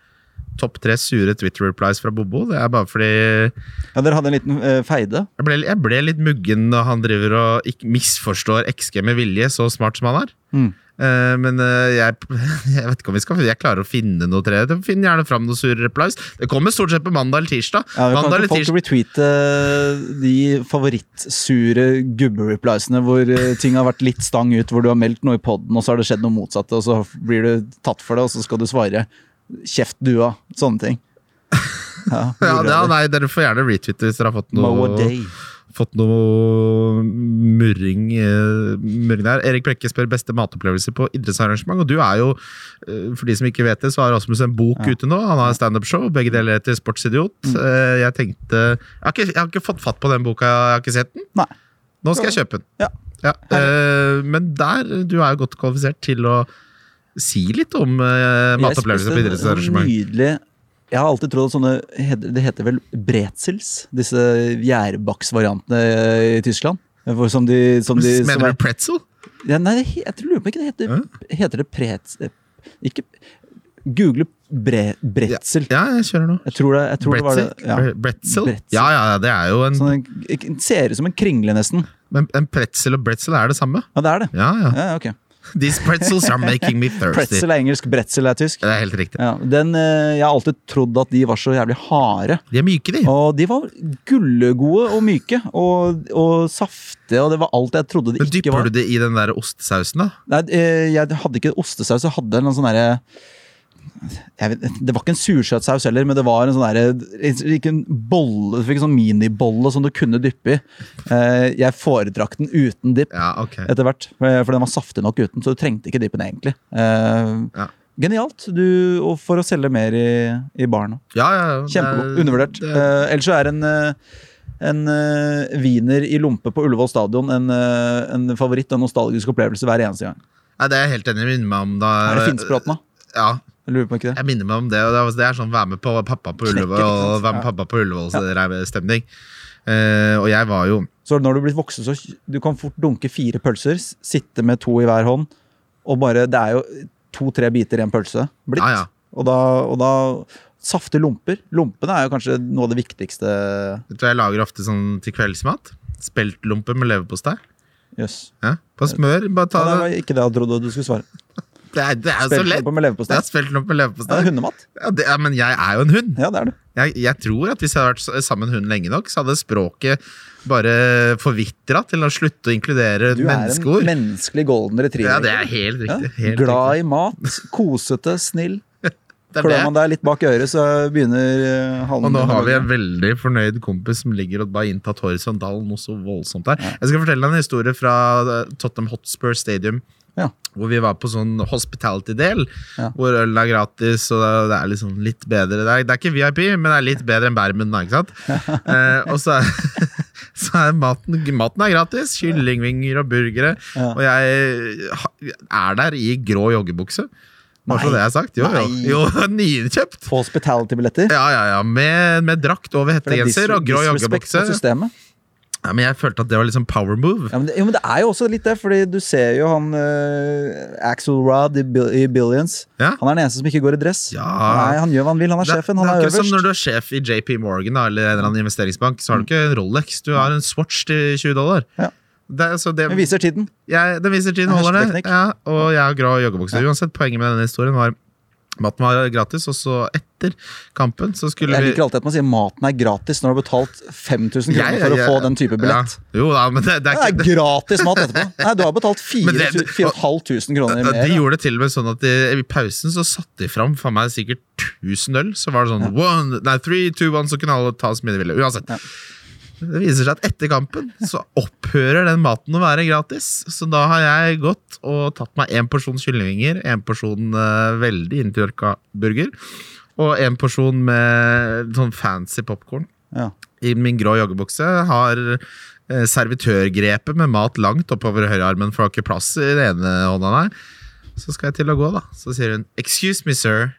topp tre sure Twitter-replies fra Bobo. Det er bare fordi Ja, Dere hadde en liten uh, feide. jeg ble, jeg ble litt muggen når han driver og ikke misforstår XG med vilje, så smart som han er. Mm. Uh, men uh, jeg, jeg vet ikke om vi skal Jeg klarer å finne noe tre. Finn gjerne fram noen sure replies. Det kommer stort sett på mandag eller tirsdag. Ja, vi kan mandag ikke folk retweete de favorittsure gubbe-repliesene hvor ting har vært litt stang ut, hvor du har meldt noe i poden, og så har det skjedd noe motsatte, og så blir du tatt for det, og så skal du svare 'kjeft dua'. Sånne ting. Ja, Ja, nei, Dere får gjerne retwitte hvis dere har fått noe fått noe murring, eh, murring der. Erik Brekke spør beste matopplevelser på idrettsarrangement. Og du er jo, eh, for de som ikke vet det, så har Rasmus en bok Ja. ute nå. Han har standup-show. Begge deler heter Sportsidiot. Mm. Eh, Jeg tenkte jeg har, ikke, jeg har ikke fått fatt på den boka, jeg har ikke sett den. Nei. Nå skal jeg kjøpe den. Ja. Ja, men der, du er jo godt kvalifisert til å si litt om uh, matopplevelser på idrettsarrangement. Nydelig Jeg har alltid trodd at sånne Det heter vel bretzels? Disse gjærbakksvariantene i Tyskland? Som de, som de, som Mener er, du pretzel? ja, nei, jeg jeg lurer på ikke det heter Heter det pretz... Ikke Google bre, bretzel. Ja, jeg kjører nå. Jeg tror det, jeg tror det var det. Bretzel? Ja. Bretzel? Bretzel. Ja, ja, det er jo en Sånn, ser ut som en kringle, nesten. Men en pretzel og bretzel er det samme. Ja, det er det. Ja, ja. Ja, ok. These pretzels are making me thirsty. Pretzel er engelsk, bretzel er tysk. Det er helt riktig. Ja, den, eh, jeg har alltid trodd at de var så jævlig harde. De er myke, de. Og de var gullegode og myke og, og saftige, og det var alt jeg trodde de Men ikke Dypper var. du det i den der ostesausen, da? Nei, eh, jeg hadde ikke ostesaus, jeg hadde en sånn derre vet, Det var ikke en sursøtsaus heller, men det var en sånn der, Ikke en bolle, du fikk en sånn minibolle som du kunne dyppe i. Eh, Jeg foretrakk den uten dipp Ja, okay. etter hvert, for for den var saftig nok uten, så du trengte ikke dippen egentlig. Eh, Ja. Genialt, du, og for å selge mer i, i baren. Ja, ja, ja. Kjempegod. Er- Undervurdert. det er- Eh, ellers så er en, eh, en eh, wiener i lompe på Ullevål stadion en, eh, en favoritt og nostalgisk opplevelse hver eneste gang. Nei, det er jeg helt enig. Minner meg om da Er det Finnsbråten, da? Ja, Jeg jeg minner meg om det. Og det er- det er sånn være med på pappa på Ullevål ikke og være med Ja. pappa på Ullevål, så det er stemning. Eh, og jeg var jo Så når du blir voksen, så du kan fort dunke fire pølser, sitte med to i hver hånd, og bare Det er jo to-tre biter i en pølse blitt. Ja, ja. Og da, og da Safte lomper. Lompene er jo kanskje noe av det viktigste. Vet du hva jeg lager ofte sånn til kveldsmat? Speltlompe med leverpostei. Yes. Ja, på smør. Bare ta Ja, det var ikke det jeg trodde du skulle svare. Det er, det er jo så lett. Det leverpostei. er speltlompe med Ja, leverpostei. er hundemat. Ja, det ja, men jeg er jo en hund. Ja, det er du. Jeg, jeg tror at hvis jeg hadde vært sammen med hunden lenge nok, så hadde språket bare forvitra til å slutte å inkludere menneskeord. Du er en menneskelig golden retriever. Ja, det er helt Ja, riktig. Helt Glad riktig. i mat, kosete, snill. Klør man deg litt bak øret, så begynner halen Og nå har vi en veldig fornøyd kompis som ligger og bare inntatt horisontalen noe så voldsomt der. Jeg skal fortelle deg en historie fra eh, Tottenham Hotspur Stadium. Hvor vi var på sånn hospitality-del, Ja. hvor øl er gratis og det er liksom litt bedre. Det er, det er ikke VIP, men det er litt bedre enn Bermen, da, ikke sant? eh, og så er, så er maten, maten er gratis. Kyllingvinger og burgere. Ja. Og jeg er der i grå joggebukse. Bare så det er sagt. Jo, jo. Jo nykjøpt. På hospitality-billetter. Ja, ja, ja. Med, med drakt over er hettegenser og grå joggebukse. Ja, men jeg følte at det var liksom power move. Ja, men, det, jo, men det er jo også litt det, fordi du ser jo han uh, Axel Rod i, i Billions. Ja. Han er den eneste som ikke går i dress. Ja. Nei, Han gjør hva han vil, han er Det, sjefen, det han er er ikke som når du er sjef i JP Morgan da, eller en eller annen investeringsbank, så har du ikke en Rolex, du har en Swatch til 20 dollar. Ja. Det, er- så det, den viser tiden. jeg, den viser tiden Det er holder det. Ja, og jeg har grå joggebukse. Uansett, poenget med denne historien var maten var gratis, og så etter kampen så skulle Jeg liker alltid at man sier maten er gratis når du har betalt 5000 kroner for å få den type billett. Ja. Jo da, men det, det Det er er gratis mat etterpå. Nei, du har betalt 4500 kroner Ja, mer. De gjorde det til og med sånn at de, i pausen så satte de fram for meg sikkert 1000 øl. Så var det sånn one, nei, three, two, one, så kunne alle ta så mye de ville. Uansett. Ja. Det viser seg at etter kampen så opphører den maten å være gratis. Så da har jeg gått og tatt meg én porsjon kyllingvinger, én porsjon uh, veldig inntørka burger, og en porsjon med sånn fancy popkorn Ja. i min grå joggebukse. Har eh, servitørgrepet med mat langt oppover høyrearmen, for det har ikke plass i den ene hånda der. Så skal jeg til å gå, da. Så sier hun 'Excuse me, sir.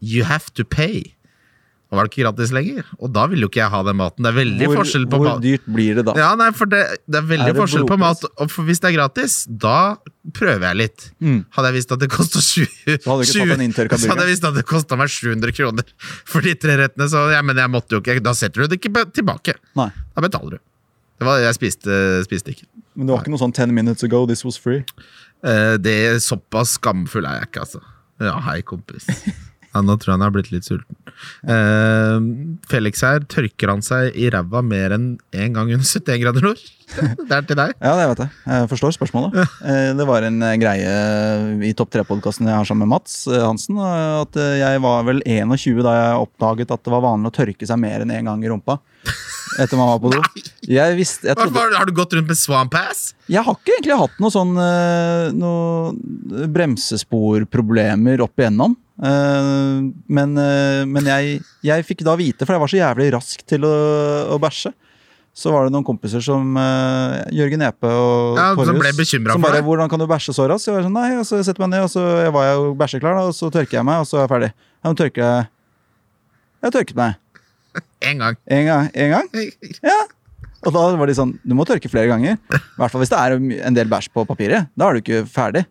You have to pay'. Og var det ikke gratis lenger? Og da vil jo ikke jeg ha den maten. Det er veldig Hvor, forskjell på hvor dyrt blir det da? Ja, nei, for det, det er veldig Er det forskjell på mat. Og for hvis det er gratis, da prøver jeg litt. Mm. Hadde jeg visst at det kosta sju Så hadde du ikke tatt en inntørka Så hadde jeg visst at det kosta meg 700 kroner for de tre rettene, så ja, men jeg måtte jo ikke Da setter du det ikke tilbake. Nei. Da betaler du. Det var, jeg spiste, spiste ikke. Men det var ikke noe sånn 10 minutes ago, this was free. Uh, det Såpass skamfull er jeg ikke, altså. Ja, hei, kompis. Ja, nå tror jeg han har blitt litt sulten. Eh, Felix her, tørker han seg i ræva mer enn én en gang under 71 grader nord? Det er til deg. Ja, det vet jeg. Jeg forstår spørsmålet. Eh, Det var en eh, greie i Topp 3-podkasten jeg har sammen med Mats eh, Hansen. eh, At jeg var vel 21 da jeg oppdaget at det var vanlig å tørke seg mer enn én gang i rumpa. Etter man var på do. Jeg visste, jeg, trodde, har du gått rundt med swampass? jeg har ikke egentlig hatt noe sånn eh, Noe bremsesporproblemer opp igjennom. Eh, Men, eh, men jeg, jeg fikk da vite, for jeg var så jævlig rask til å, å bæsje. Så var det noen kompiser som uh, Jørgen Epe og Ja, som ble som for bare, deg. 'Hvordan kan du bæsje så raskt?' Jeg var sånn, nei, og så setter jeg meg ned, og så var jeg jo bæsjeklar, og så tørker jeg meg, og så er jeg ferdig. Ja, men tørker jeg Jeg tørket meg. Én gang. En gang. En gang? Ja. Og da var de sånn Du må tørke flere ganger. I hvert fall hvis det er en del bæsj på papiret. Da er du ikke ferdig.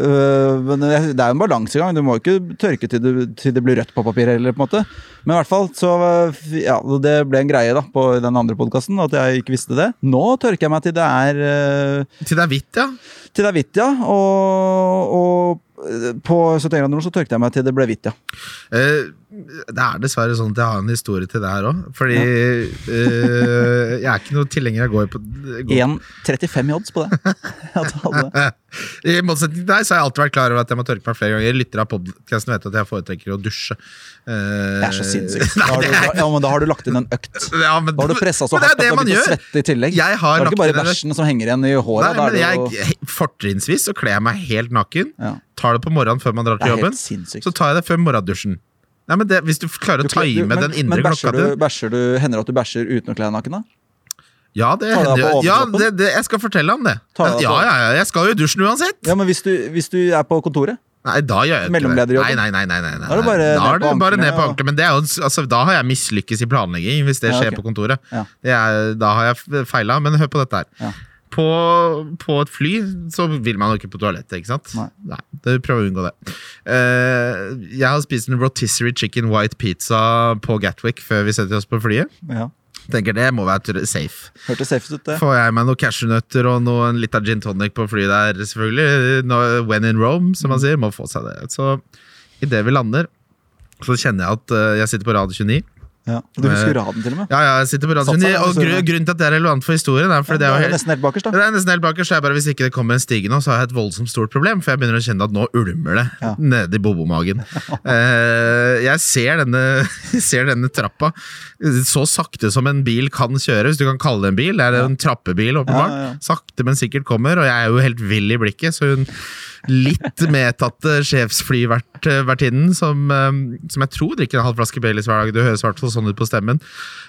Uh, men det er jo en balansegang. Du må ikke tørke til det, til det blir rødt på papiret heller. på en måte Men i hvert fall så øh, Ja, det ble en greie da på den andre podkasten at jeg ikke visste det. Nå tørker jeg meg til det er uh, Til det er hvitt, ja. Til det er hvitt, ja. Og, og på 71 grader så tørket jeg meg til det ble hvitt, ja. Eh, det er dessverre sånn at jeg har en historie til det her òg. Fordi eh, jeg er ikke noe tilhenger av å gå på gå. 1,35 i odds på det. I motsetning til deg så har jeg alltid vært klar over at jeg må tørke meg flere ganger. Lytter av podcasten vet at jeg foretrekker å dusje. Eh, Det er så sinnssykt. Da Nei, er- ja, men da har du lagt inn en økt. Ja, men, Da har du pressa så hardt at du har begynt å svette i tillegg. Jeg har det er ikke bare bæsjen som henger igjen i håret. Nei, da men jeg, jo Fortrinnsvis så kler jeg meg helt naken. ja, Tar det på morgenen før man drar til jobben. Så tar jeg det før morgendusjen. Nei, men det, Hvis du klarer å time men- den indre men bæsjer klokka du, bæsjer du, Hender det at du bæsjer uten å kle deg naken? da? Ja, det, hender du ja det, det, jeg skal fortelle om det. Ja, ja, ja, jeg skal jo i dusjen uansett. Ja, men hvis du, hvis du er på kontoret, Nei, da gjør jeg ikke det. Nei, nei, nei, nei, nei, nei. Da er det bare da er på det bare ned på ankelen. Men det jo, altså, da har jeg mislykkes i planlegging, hvis det Ja, skjer ok. på kontoret. Ja. Det er, da har jeg feila. Men hør på dette her. Ja. På, på et fly så vil man jo ikke på toalettet, ikke sant? Nei. det Prøv å unngå det. Uh, jeg har spist en rotisserie chicken white pizza på Gatwick før vi setter oss på flyet. Ja. Tenker det må være safe. Hørtes safe ut, det. Får jeg meg noen cashewnøtter og noen, litt av gin tonic på flyet der, selvfølgelig. No, when in Rome, som man sier. Må få seg det. Så idet vi lander, så kjenner jeg at eh, jeg sitter på rad 29. Ja. Du husker raden til og med? Ja, ja, jeg sitter på raden. Satt seg 29, der, og gru, grunnen til at det er relevant for historien, er fordi det er helt nesten helt bakerst, det er nesten helt bakerst, jeg bare, Hvis ikke det kommer en stige nå, så har jeg et voldsomt stort problem. For jeg begynner å kjenne at nå ulmer det Ja. nede i bobomagen. uh, jeg ser denne, ser denne trappa så sakte som en bil kan kjøre, hvis du kan kalle det en bil. Det er en trappebil, åpenbart. Ja, ja, ja. Sakte, men sikkert kommer, og jeg er jo helt vill i blikket. Så hun litt medtatte sjefsflyvertinnen, som, eh, som jeg tror drikker en halv flaske Baileys hver dag, det høres i sånn ut på stemmen,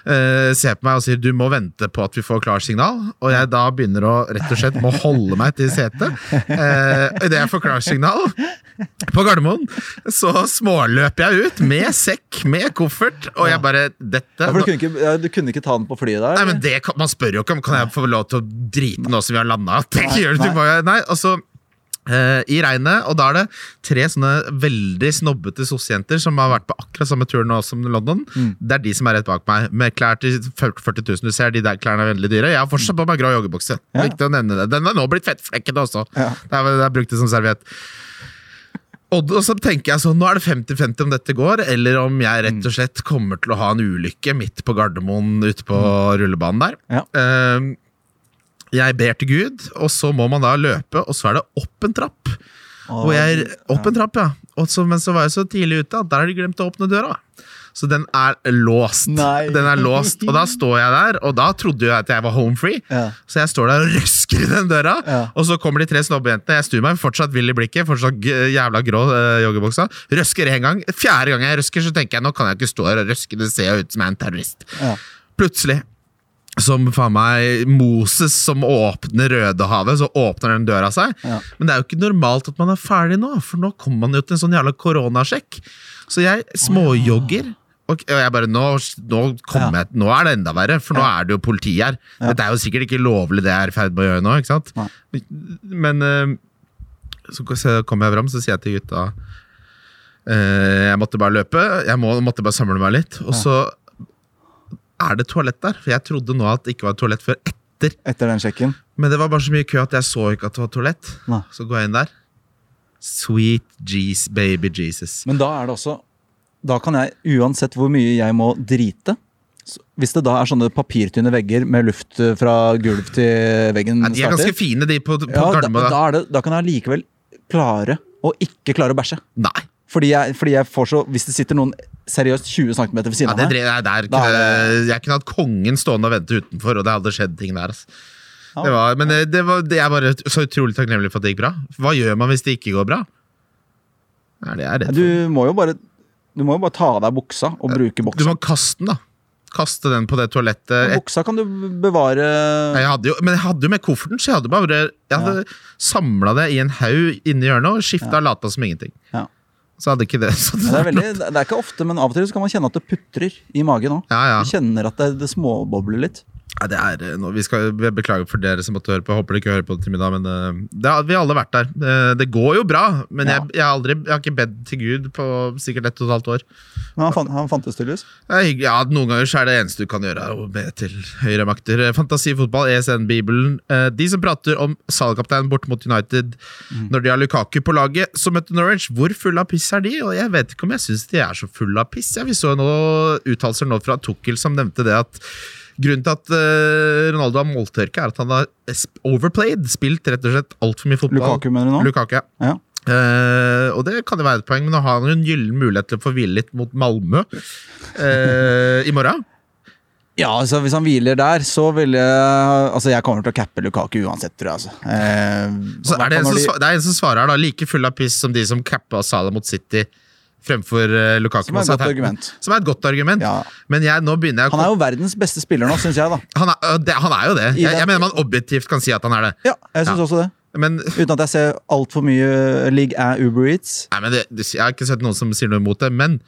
eh, ser på meg og sier du må vente på at vi får klarsignal. Og jeg da begynner å rett og slett må holde meg til setet. Uh, Idet jeg får klarsignal på Gardermoen, så småløper jeg ut med sekk, med koffert, og jeg bare Dette Ja, du, kunne ikke, du kunne ikke ta den på flyet der? Nei, men det Man spør jo ikke om Kan jeg få lov til å drite nå som vi har landa. Nei, nei, og så eh, i regnet, og da er det tre sånne veldig snobbete sossejenter som har vært på akkurat samme tur nå som London. Mm. Det er de som er rett bak meg, med klær til 40 000. Du ser, de der klærne er veldig dyre. Jeg har fortsatt på meg grå joggebukse. Ja. Viktig å nevne det. Den har nå blitt fettflekkete også. Ja. Det er, det er brukt som serviett. Og så tenker jeg sånn, Nå er det 50-50 om dette går, eller om jeg rett og slett kommer til å ha en ulykke midt på Gardermoen ute på rullebanen der. Ja. Ehm, jeg ber til Gud, og så må man da løpe, og så er det opp en trapp. Oh, Og jeg, opp en trapp, ja. Og så, men så var jeg så tidlig ute at der har de glemt å åpne døra. Så den er låst. Nei. Den er låst, Og da står jeg der, og da trodde jeg at jeg var home free. Ja. Så jeg står der og røsker i den døra, Ja. og så kommer de tre snobbejentene. Jeg snur meg, fortsatt vill i blikket, fortsatt jævla grå uh, joggebuksa. Røsker en gang. Fjerde gang jeg røsker, så tenker jeg nå kan jeg ikke stå her og røske, det ser jo ut som jeg er en terrorist. Ja. Plutselig, som faen meg Moses som åpner Rødehavet, så åpner den døra seg. Ja. Men det er jo ikke normalt at man er ferdig nå, for nå kommer man jo til en sånn jævla koronasjekk. Så jeg småjogger. Og jeg bare, nå, nå, ja. jeg, nå er det enda verre, for nå er det jo politi her. Dette er jo sikkert ikke lovlig det jeg er i ferd med å gjøre nå. ikke sant? Nei. Men eh, så kommer jeg fram, så sier jeg til gutta eh, Jeg måtte bare løpe, jeg må, måtte bare samle meg litt. Og så er det toalett der. For jeg trodde nå at det ikke var toalett før etter. Etter den sjekken? Men det var bare så mye kø at jeg så ikke at det var toalett. Nei. Så går jeg inn der. Sweet jeez, baby Jesus. Men da er det også Da kan jeg, uansett hvor mye jeg må drite Hvis det da er sånne papirtynne vegger med luft eh, fra gulv til veggen Nei, de er ganske starter, fine, de på, på ja, da, da, det, da kan jeg likevel klare å ikke klare å bæsje. Nei. Fordi jeg, fordi jeg får så Hvis det sitter noen seriøst 20 cm ved Ja, siden det, av meg Da er kunne- jeg kunne hatt kongen stående og vente utenfor, og det hadde skjedd ting der. Altså. Ja. Det var, men det, det, var, det er bare så utrolig takknemlig for at det gikk bra. Hva gjør man hvis det ikke går bra? Ja, det er jeg Du må jo bare Du må jo bare ta av deg buksa og bruke buksa. Du må kaste den, da. Kaste den på det toalettet. Men Buksa kan du bevare Jeg hadde jo, men jeg hadde jo med kofferten, så jeg hadde bare Jeg hadde samla det i en haug inni hjørnet og skifta og lata som ingenting. Ja. Så hadde ikke det så det er, veldig, det er ikke ofte, men av og til så kan man kjenne at det putrer i magen òg. Ja, ja. Du kjenner at det, det småbobler litt. Nei, det er eh, noe, vi skal beklage for dere som måtte høre på. Jeg håper dere ikke hører på det til middag, men eh, det har, vi har alle vært der. Eh, det går jo bra, men Ja. jeg, jeg, har aldri, jeg har ikke bedt til Gud på sikkert ett og et halvt år. Men han, fant, han fantes tydeligvis. Det. Ja, Noen ganger så er det eneste du kan gjøre, å be til høyere makter. Fantasifotball, ESN-bibelen. De som prater om salgkapteinen bort mot United når de har Lukaku på laget, som møtte Norwich, hvor fulle av piss er de? Og jeg vet ikke om jeg syns de er så fulle av piss. Ja, vi så noen uttalelser nå fra Tukkel som nevnte det at Grunnen til at uh, Ronaldo har måltørke, er at han har overplayed. Spilt rett og slett altfor mye fotball. Lukaku, mener du nå? Lukaku, ja. Ja. Eh, og det kan jo være et poeng, men nå har han jo en gyllen mulighet til å få hvile litt mot Malmö uh, i morgen. Ja, altså Hvis han hviler der, så vil jeg Altså Jeg kommer til å cappe Lukaku uansett, tror jeg. altså eh, Så er det, en som, de- det er en som svarer her, da, like full av piss som de som cappa Salah mot City fremfor eh, Lukaku. Som er et godt argument. Som er et godt argument. Ja. Men jeg, nå begynner jeg å Han er jo verdens beste spiller nå, syns jeg. da han er, øh, det, han er jo det. Jeg, jeg mener man objektivt kan si at han er det. Ja, jeg synes Ja. også det. Men, Uten at jeg ser altfor mye League er Uber Eats. nei, men det, jeg har ikke sett noen som sier noe imot det, men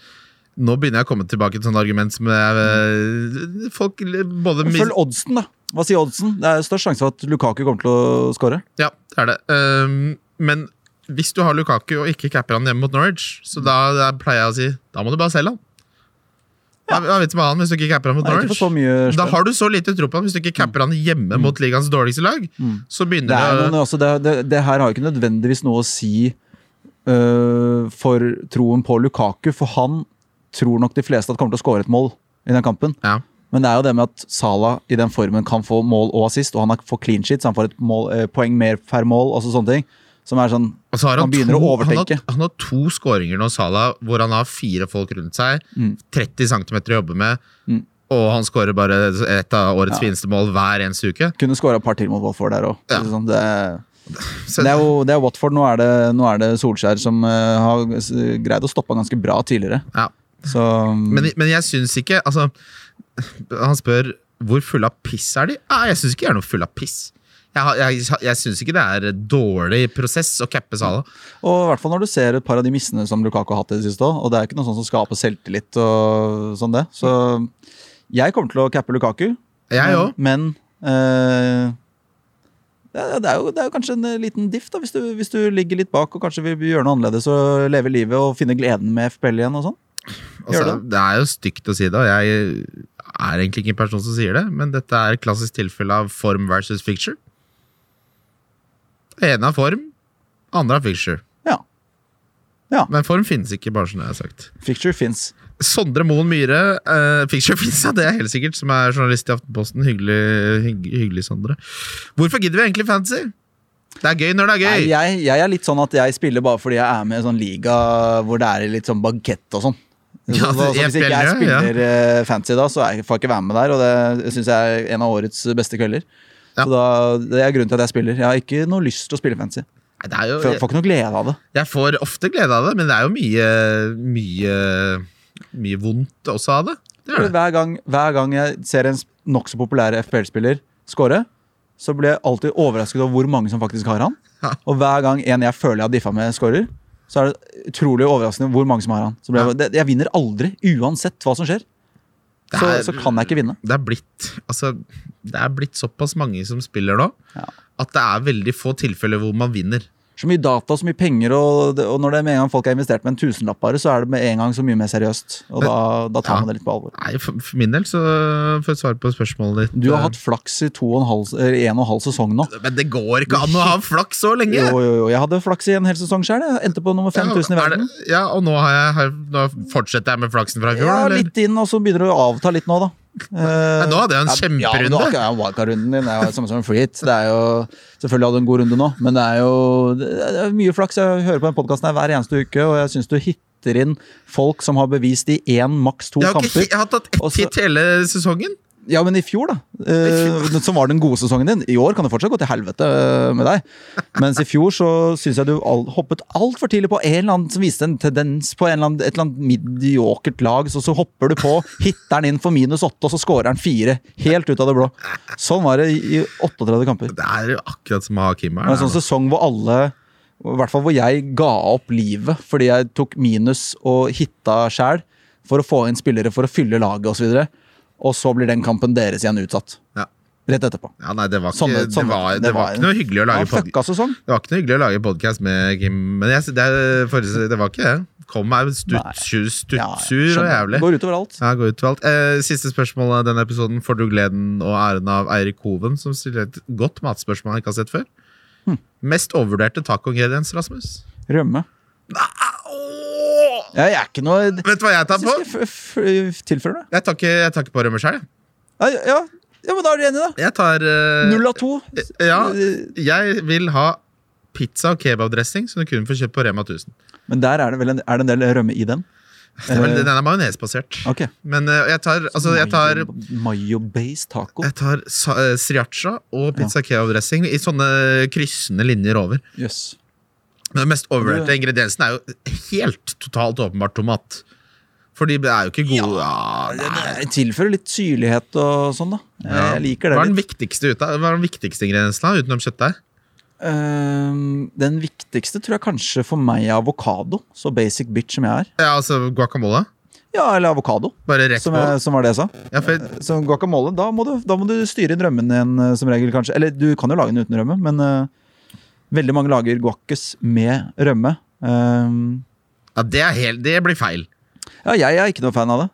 nå begynner jeg å komme tilbake til sånt argument som er, eh, folk både Følg oddsen, da. Hva sier oddsen? Det er størst sjanse for at Lukaku kommer til å skåre. Ja, det er det. Um, men hvis du har Lukaku og ikke capper han hjemme mot Norwich, så da, da pleier jeg å si da må du bare selge han. Hva vet du han hvis du ikke capper han mot Norwich? så Da har du så lite tro på han hvis du ikke capper han hjemme mot ligaens dårligste lag. Så Det, begynner er det, noen, altså, det, det, det her har jo ikke nødvendigvis noe å si uh, for troen på Lukaku, for han tror nok de fleste at kommer til å skåre et mål i den kampen. ja. Men det er jo det med at Salah i den formen kan få mål og assist, og han får clean sheet, så han får et mål, eh, poeng mer per mål. og sånne ting. Som er sånn han, Man begynner to, å han, overtenke. har, han har to skåringer nå, Salah, hvor han har fire folk rundt seg. 30 cm å jobbe med. Mm. Og han skårer bare et av årets fineste mål hver eneste uke. Kunne skåra et par til mot Watford der òg. Ja. Sånn, det, det, er jo, det er Watford. Nå er det, nå er det Solskjær som uh, har greid å stoppe ganske bra tidligere. ja. Så men, men jeg syns ikke Altså, han spør hvor full av piss er de? Ah, jeg syns ikke de er noe full av piss. Jeg, jeg, jeg syns ikke det er dårlig prosess å cappe Sala. Og i hvert fall når du ser et par av de missene som Lukaku har hatt i det siste òg. Og det er ikke noe sånt som skaper selvtillit og sånn det. Så jeg kommer til å cappe Lukaku. Jeg òg. Men eh, det, er- det, jo, det er jo kanskje en eh, liten diff da, hvis du, hvis du ligger litt bak og kanskje vil gjøre noe annerledes og leve livet og finne gleden med FPL igjen og sånn. Altså, det. det er jo stygt å si det, og jeg er egentlig ikke en person som sier det, men dette er et klassisk tilfelle av form versus picture. Ene er form, andre er fixture Ja. Ja. Men form finnes ikke, bare som jeg har sagt. Fixture fins. Sondre Moen Myhre, uh, picture finnes, ja, det er helt sikkert, som er journalist i Aftenposten. Hyggelig, hygg, hyggelig Sondre. Hvorfor gidder vi egentlig fantasy? Det er gøy når det er Nei, gøy. jeg, jeg er litt sånn at jeg spiller bare fordi jeg er med i sånn liga hvor det er litt sånn bagett og sånn. Ja, Så, så, det- hvis ikke jeg spiller ja. eh, fancy da, så er jeg, får jeg ikke være med der, og det syns jeg er en av årets beste kvelder. Ja. Så da, Det er grunnen til at jeg spiller. Jeg har ikke noe lyst til å spille fancy. Nei, det jo, jeg får ikke noe glede av det. jeg får ofte glede av det, men det er jo mye, mye, mye vondt også av det. Det det. Hver gang, hver gang jeg ser en nokså populær FPL-spiller score, så blir jeg alltid overrasket over hvor mange som faktisk har han. Ja. Og hver gang en jeg føler jeg har diffa med, scorer, så er det utrolig overraskende hvor mange som har han. Så blir jeg, jeg vinner aldri, uansett hva som skjer. Så, er- så kan jeg ikke vinne. det er blitt altså, Det er blitt såpass mange som spiller nå, Ja. at det er veldig få tilfeller hvor man vinner. Så mye data, så mye penger, og, og når det er med en gang folk har investert med en tusenlapp bare, så er det med en gang så mye mer seriøst. Og da, da tar Ja. man det litt på alvor. Nei, For, for min del, så for å svare på spørsmålet ditt Du har hatt flaks i to og en halv, eller en og en halv sesong nå. Men det går ikke an å ha flaks så lenge! Jo, jo, jo. Jeg hadde flaks i en hel sesong sjøl. Jeg endte på nummer 5000 i Ja, i verden. det- Ja, og nå, har jeg, har, nå fortsetter jeg med flaksen fra i fjor, Ja, eller? litt inn, og så begynner det å avta litt nå, da. Nei, nå hadde jeg en Ja, men kjemperunde. du har ikke wildcard-runden din. Det er jo samme som en free hit. Det er jo, selvfølgelig hadde du en god runde nå, men det er jo det er mye flaks. Jeg hører på den podkasten hver eneste uke, og jeg syns du hitter inn folk som har bevist i én, maks to Jeg har, ikke, kamper. jeg har tatt ett hit hele sesongen. Ja, men i fjor, da. Eh, som var den gode sesongen din. I år kan det fortsatt gå til helvete eh, med deg. Mens i fjor så syns jeg du all, hoppet altfor tidlig på en eller annen som viste en tendens på en eller annen, et eller annet mediokert lag. Så, så hopper du på, hitter den inn for minus åtte, og så scorer han fire. Helt ut av det blå. Sånn var det i, i 38 kamper. Det er jo akkurat som å ha Kim her. en sånn sesong hvor alle i hvert fall hvor jeg ga opp livet fordi jeg tok minus og hitta sjæl for å få inn spillere for å fylle laget osv. Og, så blir den kampen deres igjen utsatt. Ja. Rett etterpå. Ja, nei, det var ikke, Sånne- det sånne- var, det det var ikke noe hyggelig å Det lage podkast pod- Det var ikke noe hyggelig å lage podkast med Kim, men jeg, det, det var ikke det. Kom meg stuttsur stutt, Ja, og jævlig. Går utover alt. Ja, går ut for alt. Eh, siste spørsmål av denne episoden får du gleden og æren av Eirik Hoven, som stiller et godt matspørsmål jeg ikke har sett før. Hm. Mest overvurderte tacoingrediens, Rasmus? Rømme. Åh! Ja, jeg er ikke noe Vet du hva jeg tar på? Tilfører jeg det? Jeg tar ikke, jeg tar ikke på rømme sjøl. Ja, ja, ja, men da er dere enige, da. Jeg tar Null Null av to. Ja, jeg vil ha pizza og kebabdressing som du kunne få kjøpt på Rema 1000. Men der er det vel en, er det en del rømme i den? Det er vel, den er majonesbasert. Okay. Men uh, jeg tar, altså, jeg tar Mayo-based taco. Jeg tar uh, eh, sriracha og pizza kebab-dressing i sånne kryssende linjer over. Jøss. Men den mest overvurderte ingrediensen er jo helt totalt åpenbart tomat. Fordi det er jo ikke god ja, det er- tilfører litt syrlighet og sånn, da. ja. Jeg liker det Hva er den viktigste, ut hva er den viktigste ingrediensen da, utenom kjøttdeig? Uh, den viktigste tror jeg kanskje for meg er avokado. Så basic bitch som jeg er. Ja, altså guacamole. Ja, eller avokado, Bare rett som, jeg, som var det jeg sa. Ja, for, Så guacamole, da må, du, da må du styre inn rømmen igjen, eh, som regel, kanskje. Eller du kan jo lage den uten rømme, men eh, veldig mange lager guaccus med rømme. Um, ja, det, er helt, det blir feil. ja, jeg er ikke noe fan av det.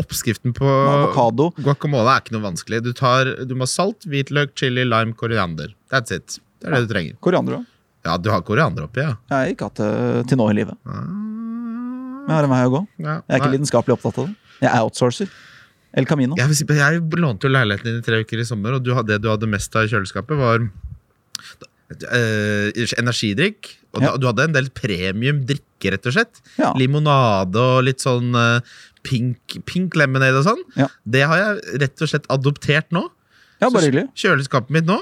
Oppskriften på Avokado. guacamole er ikke noe vanskelig. Du, tar, du må ha salt, hvitløk, chili, lime, koriander. That's it. Det er det du trenger. Koriander også. Ja, du har koriander oppi, ja. Jeg har ikke hatt det til nå i livet. Men jeg har en vei å gå. ja. Jeg er ikke nei. lidenskapelig opptatt av det. Jeg er outsourcer. El Camino. Jeg, si- jeg lånte jo leiligheten din i tre uker i sommer, og du det du hadde mest av i kjøleskapet, var eh, energidrikk. Og Ja. da, du hadde en del premium drikke, rett og slett. Ja. Limonade og litt sånn uh, pink, pink lemonade og sånn. Ja. Det har jeg rett og slett adoptert nå. ja, bare hyggelig. Kjøleskapet mitt nå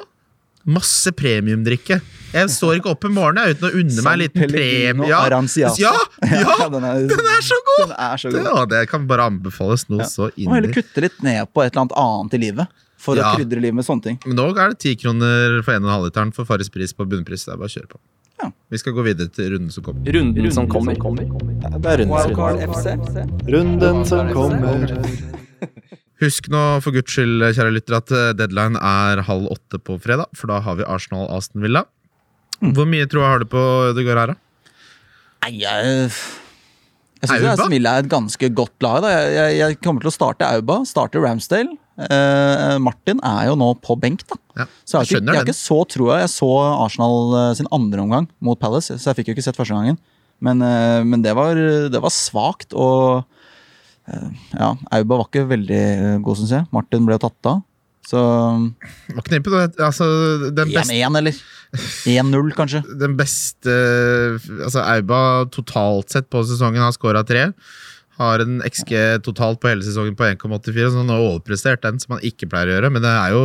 Masse premiumdrikke. Jeg står ikke opp om morgenen uten å unne meg en liten premie. Ja, ja, ja, den, er, den er så god! Den er så Det, god. ja, det kan bare anbefales noe så Du må heller kutte litt ned på et eller annet annet i livet. For Ja. å krydre livet med sånne ting. Men nå er det ti kroner for 1,5 literen for Farris pris på bunnpris. Det er bare å kjøre på. Ja. Vi skal gå videre til runden som kommer. Runden som kommer. Det er Wildcard rundens FC. Runden som kommer. Husk nå for guds skyld, kjære lytter, at eh, deadline er halv åtte på fredag. For da har vi Arsenal-Aston Villa. Mm. Hvor mye tror jeg har du på Ødegaard her, da? Nei, jeg Jeg syns Aston Villa er et ganske godt lag. Da. Jeg, jeg, jeg kommer til å starte Auba, starte Ramsdale. Eh, Martin er jo nå på benk, da. Ja, Så jeg jeg jeg har ikke så troa. Jeg så Arsenal eh, sin andre omgang mot Palace, så jeg fikk jo ikke sett første gangen. Men, eh, men det var, det var svakt, og ja, Auba var ikke veldig god, syns jeg. Martin ble tatt av. Så Var ikke nede på det. Altså, den beste 1-1, eller 1-0, kanskje. den beste Altså Auba totalt sett på sesongen har scora tre. Har en XG totalt på hele sesongen på 1,84, så han har overprestert den, som han ikke pleier å gjøre. Men det er jo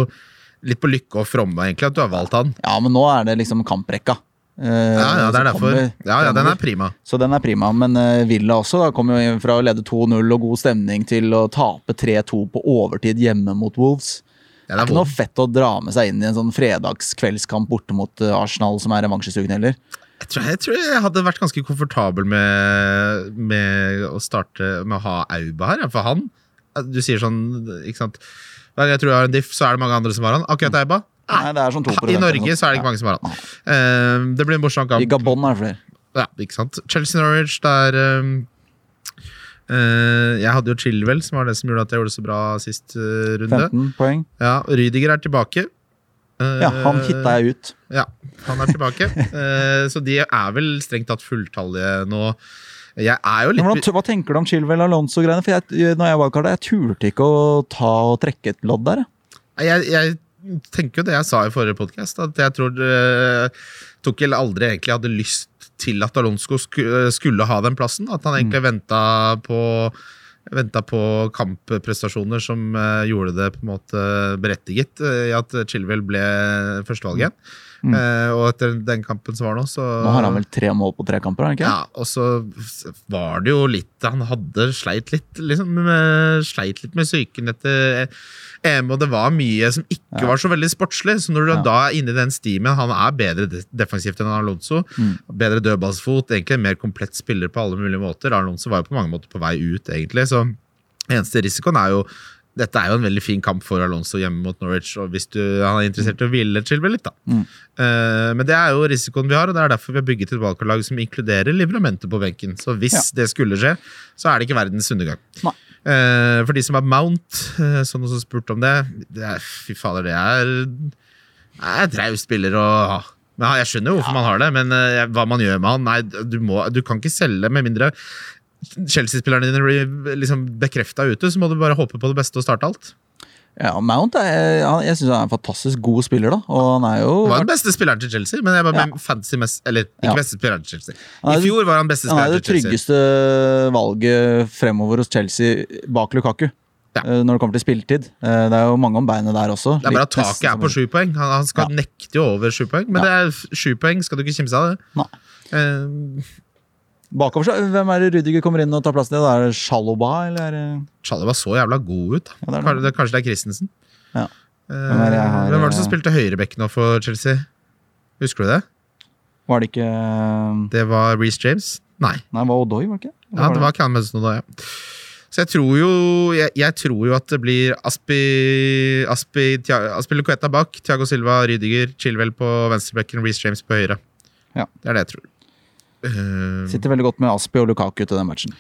litt på lykke og fromme egentlig at du har valgt han. Ja, men nå er det liksom kamprekka. Uh, Ja, ja, det er derfor. Ja, ja, den er prima. Så den er prima. Men uh, Villa også da, kom jo inn fra å lede 2-0 og god stemning til å tape 3-2 på overtid hjemme mot Wolves. Ja, Det er det ikke noe fett å dra med seg inn i en sånn fredagskveldskamp borte mot eh, Arsenal, som er revansjesugen heller. Jeg tror, jeg tror jeg hadde vært ganske komfortabel med, med å starte med å ha Auba her. For han Du sier sånn, ikke sant jeg tror jeg har en diff, så er det mange andre som har han. Akkurat Auba Nei, det er sånn 2 I Norge så er det ikke mange som har han. Eh, det blir en morsom I. Gabon er det flere. Ja, ikke sant Chelsea-Norwich, der um, Uh, Jeg hadde jo Chilwell, som var det som gjorde at jeg gjorde det så bra sist uh, runde. 15 poeng. Ja, Rydiger er tilbake. Eh, Ja, han hitta jeg ut. Ja, han er tilbake. Eh, så de er vel strengt tatt fulltallige nå. Jeg er jo litt hvordan, hva tenker du om Chilwell Alonso-greiene? For jeg, når jeg wildcarda, jeg turte ikke å ta og trekke et lodd der. jeg. jeg, tenker jo det jeg sa i forrige podkast, at jeg tror uh, Tukkel aldri egentlig hadde lyst til at Alonso skulle ha den plassen. At han egentlig venta på Venta på kampprestasjoner som eh, gjorde det på en måte berettiget eh, i at Chilwell ble førstevalget. Mm. Eh, og etter den kampen som var nå, så Nå har han vel tre mål på tre kamper? ikke? Ja, og så var det jo litt Han hadde sleit litt liksom, med, Sleit litt med psyken etter EM, og det var mye som ikke Ja. var så veldig sportslig. Så når du Ja. da er inne i den stimen Han er bedre defensivt enn Alonso. Mm. Bedre dødballsfot. Egentlig mer komplett spiller på alle mulige måter. Alonso var jo på mange måter på vei ut, egentlig. Så eneste risikoen er jo dette er jo en veldig fin kamp for Alonso hjemme mot Norwich. og Hvis du, han er interessert i å hvile Chilwell litt, da. Mm. Uh, men det er jo risikoen vi har, og det er derfor vi har bygget et valgkarlag som inkluderer livramentet på benken. Så hvis Ja. det skulle skje, så er det ikke verdens undergang. Eh, for de som er Mount, uh, som også spurte om det, det er, Fy fader, det er, det er et spiller å ha. Men Jeg skjønner jo hvorfor man har det, men hva man gjør med han Nei, du, må, du kan ikke selge med mindre Chelsea-spillerne dine blir liksom bekrefta ute, så må du bare håpe på det beste og starte alt. Ja, Mount er, jeg synes han er en fantastisk god spiller, da. Og han er jo Han var den beste spilleren til Chelsea, men jeg bare Ja. fancy mest, Eller ikke Ja. beste spilleren til Chelsea. I er- fjor var han beste Han er spilleren det til Chelsea. tryggeste valget fremover hos Chelsea bak Lukaku. Ja. eh, Når det kommer til spilletid. Eh, Det er jo mange om beinet der også. Det er bare at taket er på sju poeng. Han, han skal Ja. nekte jo over sju poeng, men det er sju poeng, skal du ikke kimse av det. Nei. Eh, Bakover, så, Hvem er det Rudiger kommer inn og tar plassen til? Da Er det Shaloba, eller er så jævla god ut. Ja, det det. Kanskje, det, kanskje det er Christensen. Ja. Eh, Hvem er har, Hvem var det som eh, spilte høyreback nå for Chelsea? Husker du det? Var det ikke Det var Reece James. Nei, det var Odoi, var det ikke? Eller ja, det var Callum Hudson Odoi. ja. Så jeg tror jo jeg, jeg tror jo at det blir Aspi Aspi, Aspi Luqueta bak, Thiago Silva, Rydiger, Chilwell på venstrebekken, Reece James på høyre. Ja. Det er det jeg tror. Eh, Sitter veldig godt med Aspi og Lukaku til den matchen.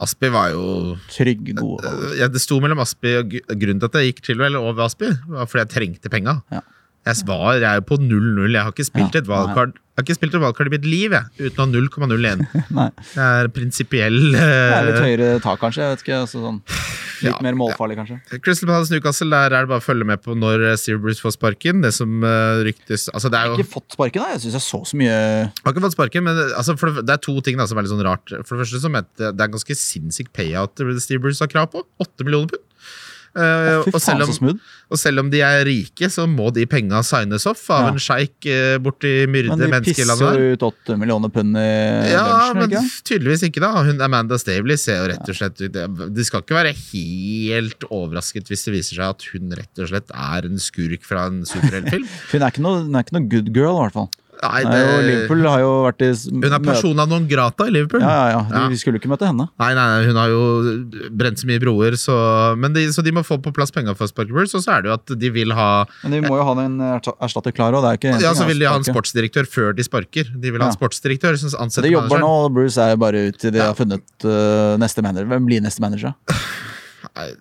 Aspi var jo Trygg, god. Eh, ja, Det sto mellom Aspi og Grunnen til at jeg gikk til vel over Aspi, var fordi jeg trengte penga. Ja. Jeg var, jeg er jo på 0-0. Jeg har ikke spilt Ja, et valgkart Jeg har ikke spilt et valgkart i mitt liv jeg, uten å ha 0,01. det er prinsipiell det er litt eh, høyere tak, kanskje. Jeg vet ikke, altså sånn. Litt Ja, mer målfarlig, kanskje. Crystal Palace Newcastle, der er det bare å følge med på når eh, Steve Bruce får sparken. Det som uh, ryktes Altså, det er jo Ikke fått sparken, da. Jeg syns jeg så så mye har ikke fått sparken, men altså, det, det er to ting da, som er litt sånn rart. For det første så mente det er en ganske sinnssyk payout Steve Bruce har krav på. 8 millioner pund. Fy og, selv om, og selv om de er rike, så må de penga signes off av Ja. en sjeik uh, borti myrde menneskelandet. Men de pisser jo ut åtte millioner pund i Ja, lunsjen, men ikke? tydeligvis ikke, da. Hun, Amanda Stavely ser jo rett og slett ut De skal ikke være helt overrasket hvis det viser seg at hun rett og slett er en skurk fra en superheltfilm. Hun er ikke noe, hun er ikke noe good girl, i hvert fall. Nei, Nei, Liverpool har jo vært i hun er persona non grata i Liverpool. Ja, ja, ja. Vi skulle ikke møte henne. Nei, nei, nei, hun har jo brent så mye broer, så, men de, så de må få på plass penger for Sparky Bruce. Og så er det jo at de vil ha Men de må jo ha en ersta- erstatter klar òg. Ja, så vil de ha en sportsdirektør før de sparker. De vil ha en sportsdirektør som ansetter manageren. de jobber manageren. nå, og Bruce er jo bare ute, de har funnet uh, neste manager. Hvem blir neste manager?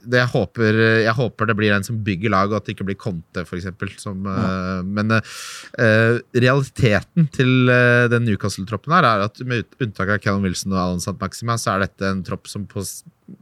det jeg, håper, jeg håper det blir en som bygger lag, og at det ikke blir Conte, for eksempel. Som, eh, men eh, realiteten til eh, den Newcastle-troppen her er at med unntak av Callum Wilson og Alan St. Maxima, så er dette en tropp som på,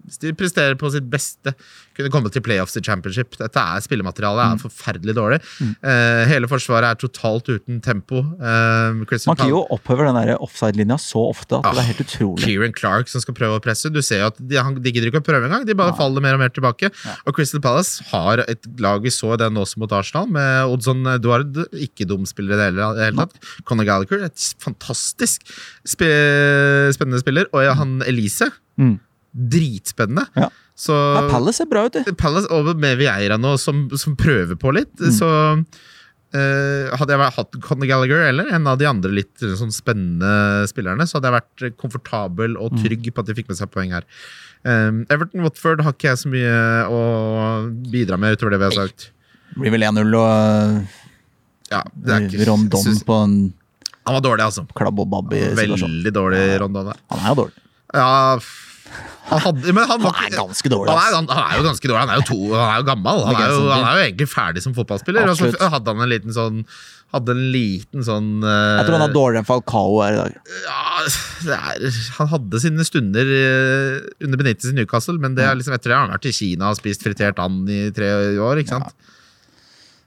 s- de presterer på sitt beste. Kunne komme til playoffs i championship. Dette er Spillematerialet er forferdelig dårlig. Eh, hele forsvaret er totalt uten tempo. Uh, Mankio opphøve den offside-linja så ofte at det er helt utrolig. Kieran Clark som skal prøve å presse. Du ser jo at De, han, de gidder ikke å prøve engang. De bare Ja. faller mer og mer tilbake. Ja. Og Crystal Palace har et lag vi så den også mot Arsenal, med Odson Duard. Ikke dum spiller i det hele tatt. Conor Gallagher, et fantastisk sp spennende spiller. Og ja, han Elise, Mm. Dritspennende. Ja. Så Ja, Palace ser bra ut, du. Palace og med Vieira nå, som, som prøver på litt, så Uh, Hadde jeg hatt Conor Gallagher eller en av de andre litt eh, sånn spennende spillerne, så hadde jeg vært komfortabel og trygg på at de fikk med seg poeng her. Um, Everton Watford har ikke jeg så mye å bidra med utover det vi har sagt. Det Blir vel 1-0 og Ja, det ikke, Rondon synes- på en Han var dårlig, altså. klabb og babb i situasjonen. Veldig dårlig Rondon. Han er jo dårlig. Ja, han hadde han var Han er ganske dårlig. han er, han, er jo ganske dårlig. Han er jo, to, han er jo gammel. Han er jo, han er jo egentlig ferdig som fotballspiller. Og så hadde han en liten sånn Hadde en liten sånn uh, Jeg tror han er dårligere enn Falcao er i dag. Ja, er, han hadde sine stunder uh, under Benitez i Newcastle, men det er liksom etter det har han vært i Kina og spist fritert and i tre år. ikke sant?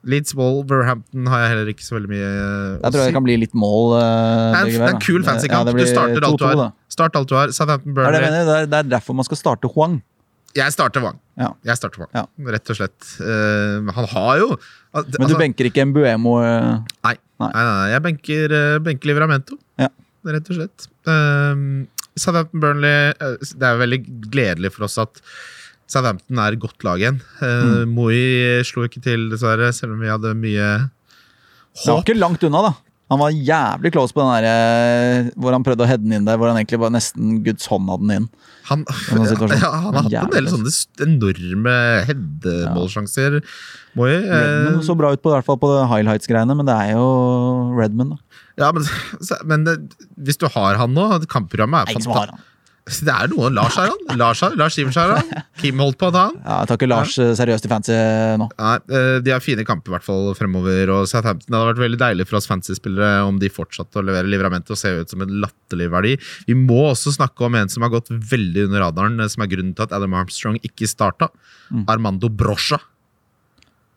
Leeds Wolverhampton har jeg heller ikke så veldig mye eh, Jeg tror det kan bli litt mål. Uh, Det er en, det er en kul fancy Ja, kamp. det du starter alt du har. Start alt du har. Southampton Burnley. mener, det, det er derfor man skal starte Huang. Jeg starter Wang. Ja. Jeg starter Wang, Ja. Rett og slett. Uh, han har jo al- Men du altså- benker ikke Mbuemo. Uh, Nei. Nei. Nei, nei, jeg benker, benker Livramento, Ja. rett og slett. Um, Southampton Burnley Det er veldig gledelig for oss at Southampton er et godt lag igjen. Uh, Mm. Moi slo ikke til, dessverre, selv om vi hadde mye håp. Det var ikke langt unna, da. Han var jævlig close på den der øh, hvor han prøvde å heade den inn der, hvor han egentlig bare nesten Guds hånd hadde den inn. Han, ja, han har hatt en del sånne enorme headeballsjanser. Moi. eh, Redmond så bra ut på, i hvert fall på highlights-greiene, men det er jo Redmond. da. ja, men, men eh, hvis du har han nå Kampprogrammet er fantastisk. Det er noen. Lars har han. Lars, Lars Sivers har han. Kim holdt på å ta han. Ja, jeg tar ikke Lars ja. seriøst i fancy nå. Nei, eh, De har fine kamper i hvert fall fremover. og Southampton hadde vært veldig deilig for oss fantasy-spillere om de fortsatte å levere livramentet og se ut som en latterlig verdi. Vi må også snakke om en som har gått veldig under radaren, eh, som er grunnen til at Adam Armstrong ikke starta. Armando Brocha.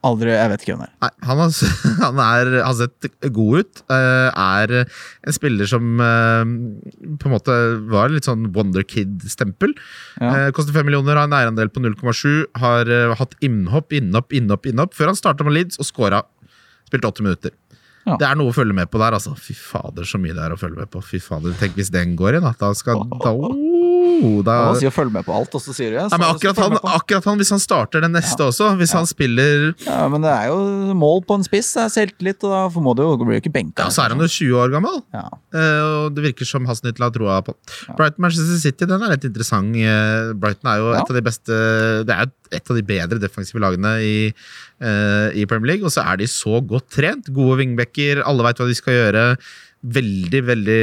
Aldri, Jeg vet ikke hvem det er. Nei, han har, han er, har sett god ut. eh, Er en spiller som eh, på en måte var litt sånn Wonder Kid-stempel. Ja. Eh, Koster fem millioner, har en eierandel på 0,7. Har hatt innhopp, innhopp, innhopp, innhopp før han starta med Leeds og scora. Spilte 80 minutter. Ja. Det er noe å følge med på der, altså. Fy fader, så mye det er å følge med på. Fy fader, Tenk hvis den går inn. Da skal da, oh, da Han sier å følge med på alt, og så sier du ja. ja, men akkurat så han, akkurat han, hvis han starter den neste også Hvis han spiller Ja, men det er jo mål på en spiss, det er selvtillit, og da må du jo, blir ikke benka. Ja, så er han jo 20 år gammel. Ja. Eh, og det virker som Hasselnytt har troa på. Brighton Manchester City den er litt interessant. Eh, Brighton er jo Ja. et av de beste Det er et av de bedre defensive lagene i, eh, i Premier League. Og så er de så godt trent. Gode vingbekker, alle veit hva de skal gjøre. Veldig, veldig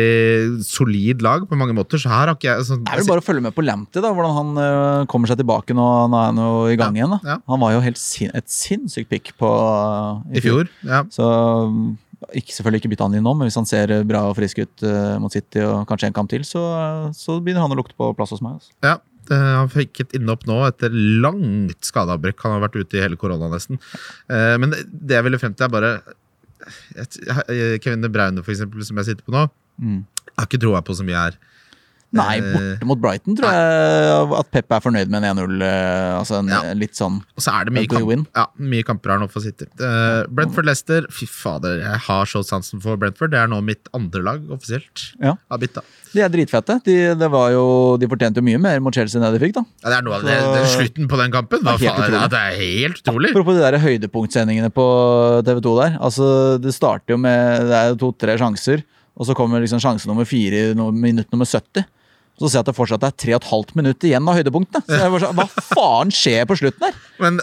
solid lag på mange måter. Så her har ikke jeg Så, Det er vel bare å følge med på Lamptey, da, hvordan han øh, kommer seg tilbake nå. Nå er han jo i gang Ja, igjen. da. ja. Han var jo helt sin et sinnssykt pick på, øh, I fjor. Ja. Så øh, ikke, selvfølgelig ikke bytte han inn nå, men hvis han ser bra og frisk ut øh, mot City og kanskje en kamp til, så, så begynner han å lukte på plass hos meg. Altså. Ja, han fikk et innhopp nå etter langt skadeavbrekk. Han har vært ute i hele korona nesten. Eh, men det, jeg ville frem til, er bare Kevin De Bruyne, for eksempel, som jeg sitter på nå. Mm. Jeg har ikke troa på så mye her. Nei, Eh, borte mot Brighton tror jeg at Pep er fornøyd med en 1-0. øh, Altså en Ja. øh, litt sånn Og så er det mye, kamp, ja, mye kamper her nå for City. Uh, Brentford-Lester, fy fader, jeg har så sansen for Brentford. Det er nå mitt andre lag offisielt. Ja. De er dritfette. De, det var jo, de fortjente jo mye mer mot Chelsea enn det de fikk, da. Ja, det er noe av det, det er slutten på den kampen. Det er ja, det er helt utrolig. Apropos de der høydepunktsendingene på TV 2 der. Altså, det starter jo med Det er to-tre sjanser, og så kommer liksom sjanse nummer fire i minutt nummer 70. Så ser jeg at det fortsatt er tre og et halvt minutt igjen av høydepunktene. Så jeg sånn, Hva faen skjer på slutten her? Men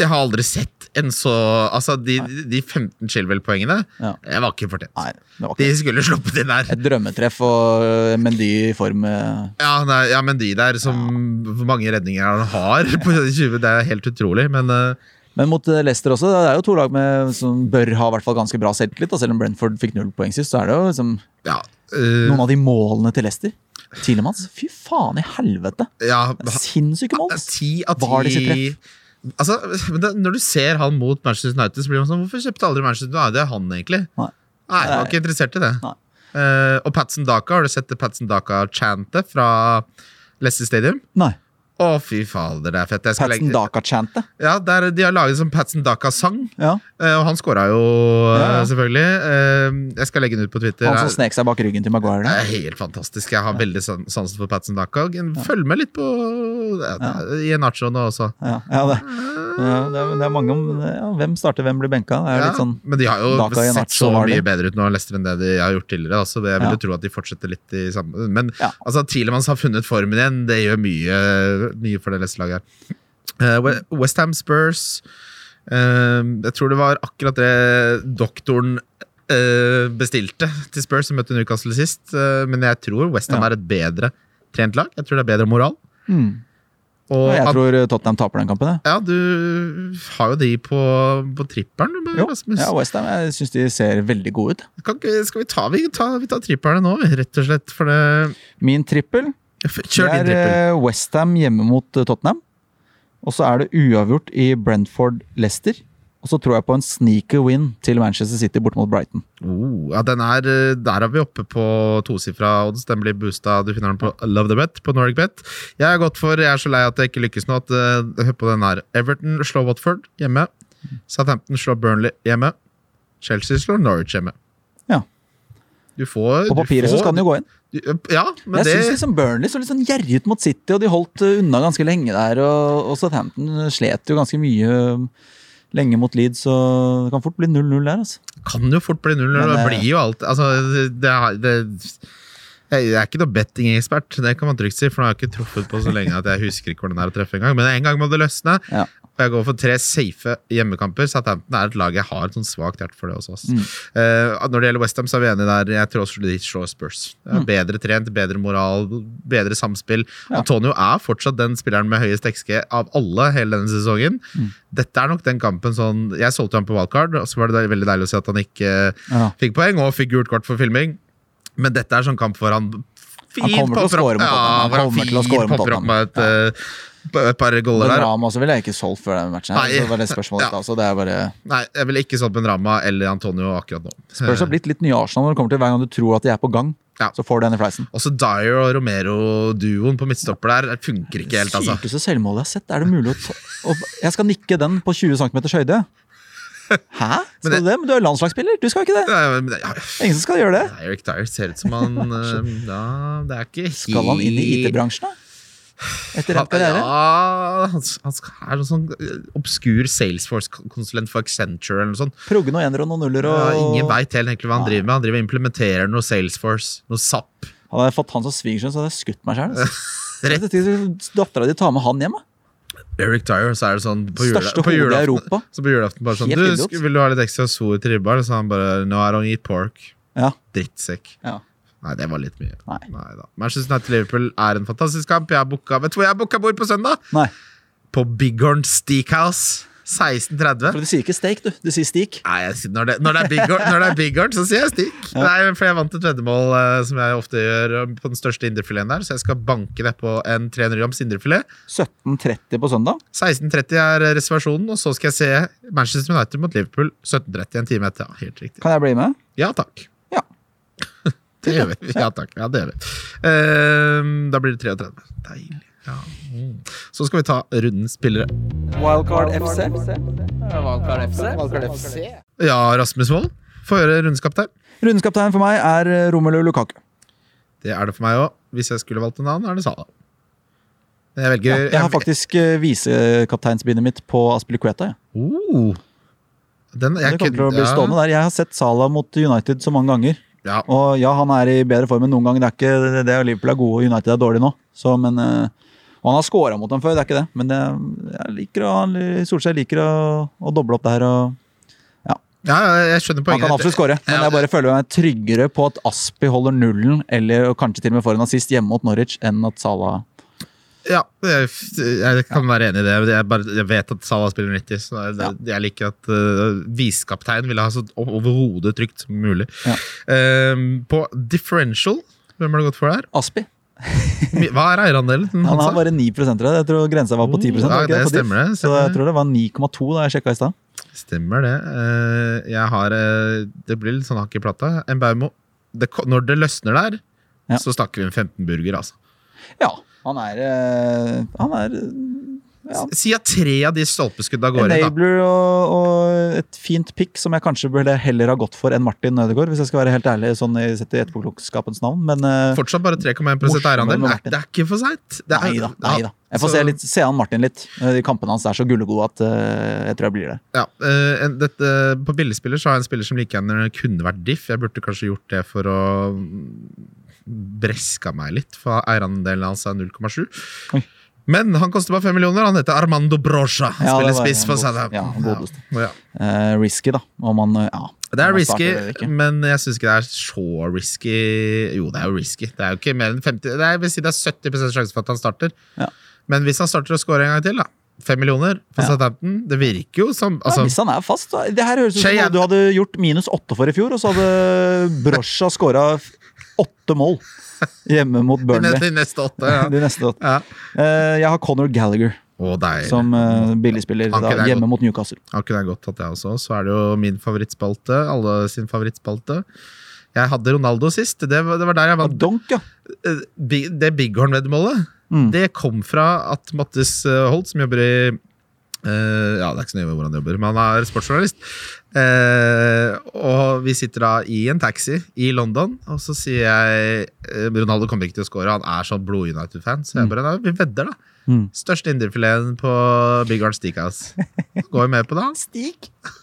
jeg har aldri sett en så Altså, de, de 15 Chilwell-poengene Ja. Jeg var ikke fortjent. Nei, var ikke. De skulle sluppet inn der. et drømmetreff og øh, Mendy i form eh, Ja, nei, ja, Mendy der som ja. mange redninger han har på 20, det er helt utrolig. Men øh, Men mot eh, Leicester også. Det er jo to lag med, som bør ha i hvert fall ganske bra selvtillit. Selv om Brentford fikk null poeng sist, så er det jo liksom ja, noen av de målene til Leicester. Tilemans, fy faen i helvete! ja Sinnssyke mål! Ti av Var det sitt ti Altså, Når du ser han mot Manchester United, så blir man sånn Hvorfor kjøpte aldri Manchester United det er han, egentlig? Nei. Nei, jeg var ikke interessert i det. Eh, og Patson Daka, har du sett det Patson Daka-chantet fra Leicester Stadium? Nei. Å, fy fader, det er fett. Patson Daka-chantet. Ja, der, De har laget som Patson Daka-sang, Ja. eh, og han scora jo, Ja, ja. eh, selvfølgelig. Eh, jeg skal legge den ut på Twitter. Han som snek seg bak ryggen til Maguire. Det er helt fantastisk. Jeg har veldig san- sansen for Patson Daka. Følg med litt på i Nacho nå også. Ja, ja, det, det, er, det er mange om ja, Hvem starter, hvem blir benka? Er sånn men de har jo Daka sett så mye bedre ut nå Leicester enn det de har gjort tidligere. Altså, jeg vil jo tro at de fortsetter litt i samme Men altså, Tielemanns har funnet formen igjen. Det gjør mye, mye for det Leicester-laget. Uh, Westham Spurs uh, Jeg tror det var akkurat det doktoren uh, bestilte til Spurs, som møtte Newcastle sist. Uh, men jeg tror Westham Ja. er et bedre trent lag. Jeg tror det er bedre moral. mm. Og Jeg at, tror Tottenham taper den kampen. Ja, du har jo de på, på med Jo, Rasmus. ja, Westham jeg syns de ser veldig gode ut. Kan ikke, skal vi ta, vi tar, vi tar tripperne nå, rett og slett. For det Min trippel Kjør din det er Westham hjemme mot eh, Tottenham. Og så er det uavgjort i Brentford-Leicester. Og så tror jeg på en sneaker win til Manchester City bort mot Brighton. Oh, ja, den er, eh, der er vi oppe på tosifra odds. Den blir boosta. Du finner den på Love the Bet på Nordic Bet. Jeg er godt for, jeg er så lei at det ikke lykkes nå. at eh, Hør på den her. Everton slår Watford hjemme. Southampton slår Burnley hjemme. Chelsea slår Norwich hjemme. Ja. Du får På papiret så skal den jo gå inn. Ja, men Jeg det synes liksom Burnley så litt sånn gjerrig ut mot City, og de holdt eh, unna ganske lenge der. Og, og Southampton slet jo ganske mye eh, lenge mot Leeds, så det kan fort bli 0-0 der. altså. kan jo fort bli null. Men, Det det blir jo alt Altså, det, det jeg er ikke noe bettingekspert, det kan man trygt si, for nå har jeg ikke truffet på så lenge at jeg husker ikke hvordan det er å treffe engang. Men en gang må det løsne. Ja. Og jeg går for tre safe hjemmekamper. Southampton er et lag jeg har et sånn svakt hjerte for det også. Mm. Uh, når det gjelder Westham, så er vi enige der. Jeg tror også de slår Spurs. Mm. Bedre trent, bedre moral, bedre samspill. Ja. Antonio er fortsatt den spilleren med høyest XG av alle hele denne sesongen. Mm. Dette er nok den kampen sånn Jeg solgte ham på wildcard, og så var det veldig deilig å se at han ikke Ja. fikk poeng og fikk gult kort for filming. Men dette er sånn kamp hvor han Han kommer til å score mot Tottenham. Han kommer til å score mot Tottenham. et, par goller der. Rama også ville jeg ikke solgt før den matchen. Nei, så var det spørsmålet ja. så det er bare Nei, jeg ville ikke solgt Benrama eller Antonio akkurat nå. Spørs har blitt litt nye Arsenal når det kommer til hver gang du tror at de er på gang. Ja. Så får du den i fleisen. Også Dyer og Romero-duoen på midtstopper der det funker ikke helt, altså. Sykeste selvmålet jeg har sett. Er det mulig å ta Jeg skal nikke den på 20 cm høyde. Hæ? Skal det- du det? Men du er landslagsspiller. Du skal jo ikke det. Nei, men ja, Ingen som skal gjøre det. Eric Dyer ser ut som han eh, Ja, det er ikke helt Skal han inn i IT-bransjen, da? Etter endt karriere? Ja, han, han er en sånn eh, obskur Salesforce-konsulent for Accenture eller noe sånt. Progge noen enere og noen nuller og Ja, ingen veit helt egentlig hva han driver med. Han driver og implementerer noe Salesforce, noe SAP. Hadde jeg fått han som svigersønn, så hadde jeg skutt meg sjøl. Rett. Dattera di tar med han hjem, da. Eric Dyer, så er det sånn på, jula, Største på hodet i. Europa. Så på julaften bare sånn Helt du, Vil du ha litt ekstra sor til ribba? Så han bare No, I don't eat pork. Ja. Drittsekk. Ja. Nei, det var litt mye. Nei. da. Manchester United-Liverpool er en fantastisk kamp. Jeg har booka, vet du hvor jeg booka bord på søndag? Nei, På Bighorn Steakhouse. 16.30. for du sier ikke steak, du. Du sier steak. Nei, jeg, når, det, når, det er Bighorn, når det er Bighorn, så sier jeg stik. Ja. Nei, for jeg vant et veddemål uh, som jeg ofte gjør eh, på den største indrefileten der, så jeg skal banke det på en 300 grams indrefilet. 17.30 på søndag. 16.30 er reservasjonen, og så skal jeg se Manchester United mot Liverpool 17.30 en time etter. Ja, helt riktig. Kan jeg bli med? Ja takk. Ja. Det gjør vi. Ja takk. Ja, det gjør vi. Uh, da blir det 33. Deilig. Ja. Mm. Så skal vi ta rundens spillere. Wildcard FC. Wildcard FC. Wildcard FC. Ja, Rasmus Wold, få høre rundens kaptein. Rundens kaptein for meg er eh, Romelu Lukaku. Det er det for meg òg. Hvis jeg skulle valgt en annen, er det Salah. Men jeg velger Jeg har faktisk uh, visekapteinsbindet mitt på Aspilicueta. Ja. Oh. Den, Det jeg kommer til å bli ja, stående der. Jeg har sett Salah mot United så mange ganger. Ja, Og ja, han er i bedre form enn noen gang. Det er ikke det, Liverpool er gode, og United er dårlig nå. Så, men, eh, og han har scora mot dem før, det er ikke det. Men det, jeg liker å, Solskjær liker å, å doble opp der. Og, ja, jeg skjønner poenget. han kan absolutt skåre, men Ja, jeg bare føler meg tryggere på at Aspi holder nullen, eller kanskje til og med får en assist hjemme mot Norwich, enn at Salah Ja, jeg, jeg kan være enig i det. Jeg, bare, jeg vet at Salah spiller 90, så det, jeg liker at uh, visekaptein ville ha så overhodet trygt som mulig. Ja. Ehm, på differential, hvem har du gått for der? Aspi. Hva er eierandelen? Han har bare 9 av jeg. Jeg tror grensa var på 10 Oh, ja, det stemmer det, Så jeg tror det var 9,2 da jeg sjekka i stad. Stemmer det. Eh, jeg har eh, Det blir litt sånn hakk i plata. Mbaumo. Det, når det løsner der, Ja. så snakker vi om 15 burger, altså. Ja, han er eh, Han er ja, Si at tre av de stolpeskudda går inn, da. enabler og, og et fint pick som jeg kanskje burde heller ha gått for enn Martin Ødegaard, hvis jeg skal være helt ærlig, sånn i etterpåklokskapens navn. Men eh, Fortsatt bare 3,1 Morsommere eierandel. Det, er- ikke for seint. Nei da. Nei da. Jeg får så- se, litt, se an Martin litt. Eh, De kampene hans er så gullegode at uh, jeg tror jeg blir det. Ja, uh, dette, på billigspiller så har jeg en spiller som like gjerne kunne vært diff. Jeg burde kanskje gjort det for å mm, breska meg litt, for eierandelen hans er 0,7. Men han koster bare 5 millioner. Han heter Armando Brocha. Han Ja, spiller spiss for Southampton. ja. Ja. Uh, risky, da. Om man eh, Ja. Det er risky, men jeg syns ikke det er så risky. Jo, det er jo risky. Det er jo ikke mer enn 50 det er, vil si det er 70 sjanse for at han starter. Ja. Men hvis han starter å score en gang til, da. Fem millioner for. Southampton. Det virker jo som altså, hvis han er fast, da. Det her høres ut som du hadde gjort minus åtte for i fjor, og så hadde Brocha scora åtte mål hjemme mot Burnley. de neste åtte. Ja. De neste åtte. Ja. Uh, jeg har Conor Gallagher Oh, som uh, billigspiller da, hjemme godt. mot Newcastle. Har ikke det godt tatt, jeg også. Så er det jo min favorittspalte. Alle sin favorittspalte. Jeg hadde Ronaldo sist. Det var, det var der jeg vant. Donk, ja. Eh, Det Bighorn-veddemålet, Mm. det kom fra at Mattis Holt, som jobber i eh, Ja, det er ikke så nøye hvor han jobber, men han er sportsjournalist. Uh, og vi sitter da i en taxi i London, og så sier jeg uh, Ronaldo kommer ikke til å score, han er sånn blod United-fan. Så jeg bare da, vi vedder, da. Mm. Største indrefileten på Bighorn Steakhouse. Går vi med på det? Stik.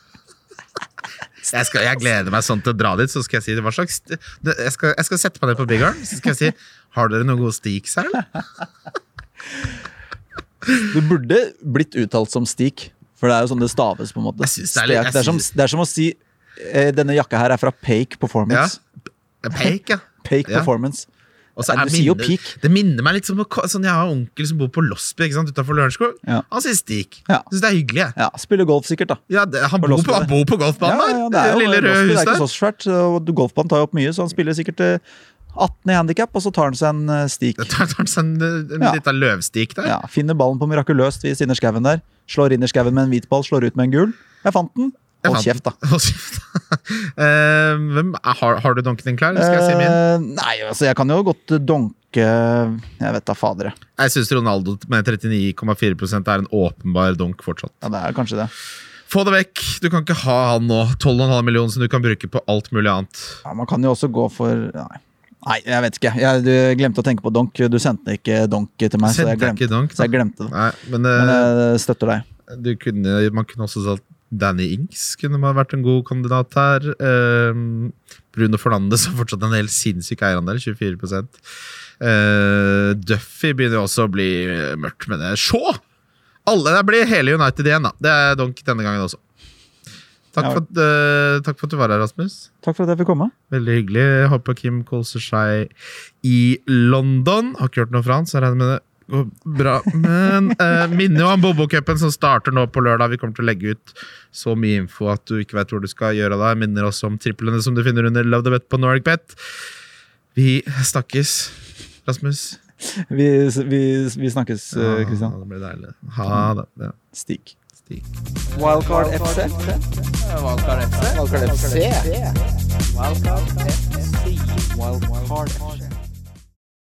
Jeg, skal, jeg gleder meg sånn til å dra dit, så skal jeg si hva slags Jeg skal, jeg skal sette meg ned på Big Arm, så skal jeg si Har dere noen gode steaks her, eller? Du burde blitt uttalt som stik, for det er jo sånn det staves, på en måte. Det er litt- det, er som, det er som å si eh, denne jakka her er fra Pake Performance. Ja. Pake Ja. Performance. Ja, er jo minner- peak. Det minner meg litt som sånn, Jeg har en onkel som bor på Losby utafor Lørenskog. Ja. Han sier stik. Ja. Syns det er hyggelig. jeg. Ja, Spiller golf sikkert, da. Ja, det, han, På bor på, han bor på golfbanen Ja, ja, det er jo Lille røde Losby, det er ikke så svært, og golfbanen tar jo opp mye, så han spiller sikkert eh, 18 i handikap, og så tar han seg en eh, stik. Tar han seg en, en Ja. liten løvstik der. Ja, finner ballen på mirakuløst vis inni skauen der. Slår inn i skauen med en hvit ball, slår ut med en gul. Jeg fant den. Hold kjeft, da. Hold kjeft. Er- har, har du donken din klar, eller skal jeg si min? Uh, nei, altså, jeg kan jo godt eh, donke Jeg vet da fader, jeg. Jeg syns Ronaldo med 39,4% er en åpenbar donk fortsatt. Ja, det er kanskje det. Få det vekk! Du kan ikke ha han nå. 12,5 millioner som du kan bruke på alt mulig annet. Ja, man kan jo også gå for Nei, nei jeg vet ikke. Jeg du glemte å tenke på donk. Du sendte ikke donk til meg, så Sendte jeg jeg glemte, ikke donk, så jeg glemte det. Nei, men, Men eh, jeg støtter deg. du kunne, man kunne også sagt Danny Ings kunne man vært en god kandidat her. Uh, Bruno Fernandes har fortsatt en helt sinnssyk eierandel, 24 uh, Duffy begynner også å bli mørkt med det. Shaw! Alle det blir hele United igjen, da. Det er donk denne gangen også. Takk, for, at, uh, takk for at du var her, Rasmus. Takk for at jeg fikk komme. Veldig hyggelig. Jeg håper Kim koser seg i London. Har ikke hørt noe fra han, så jeg regner med det går bra. Men uh, minner jo om Bobo-cupen som starter nå på lørdag. Vi kommer til å legge ut så mye info at du ikke vet hvor du skal gjøre det. Jeg minner også om triplene som du finner under Love the Bet på Nordic Bet. Vi snakkes, Rasmus. Vi, vi, vi snakkes, Ja, eh, det blir deilig. Ha det. Ja, Stig. Stig. Wildcard FC. Wildcard FC. Wildcard FC. Wildcard FC. Wildcard FC.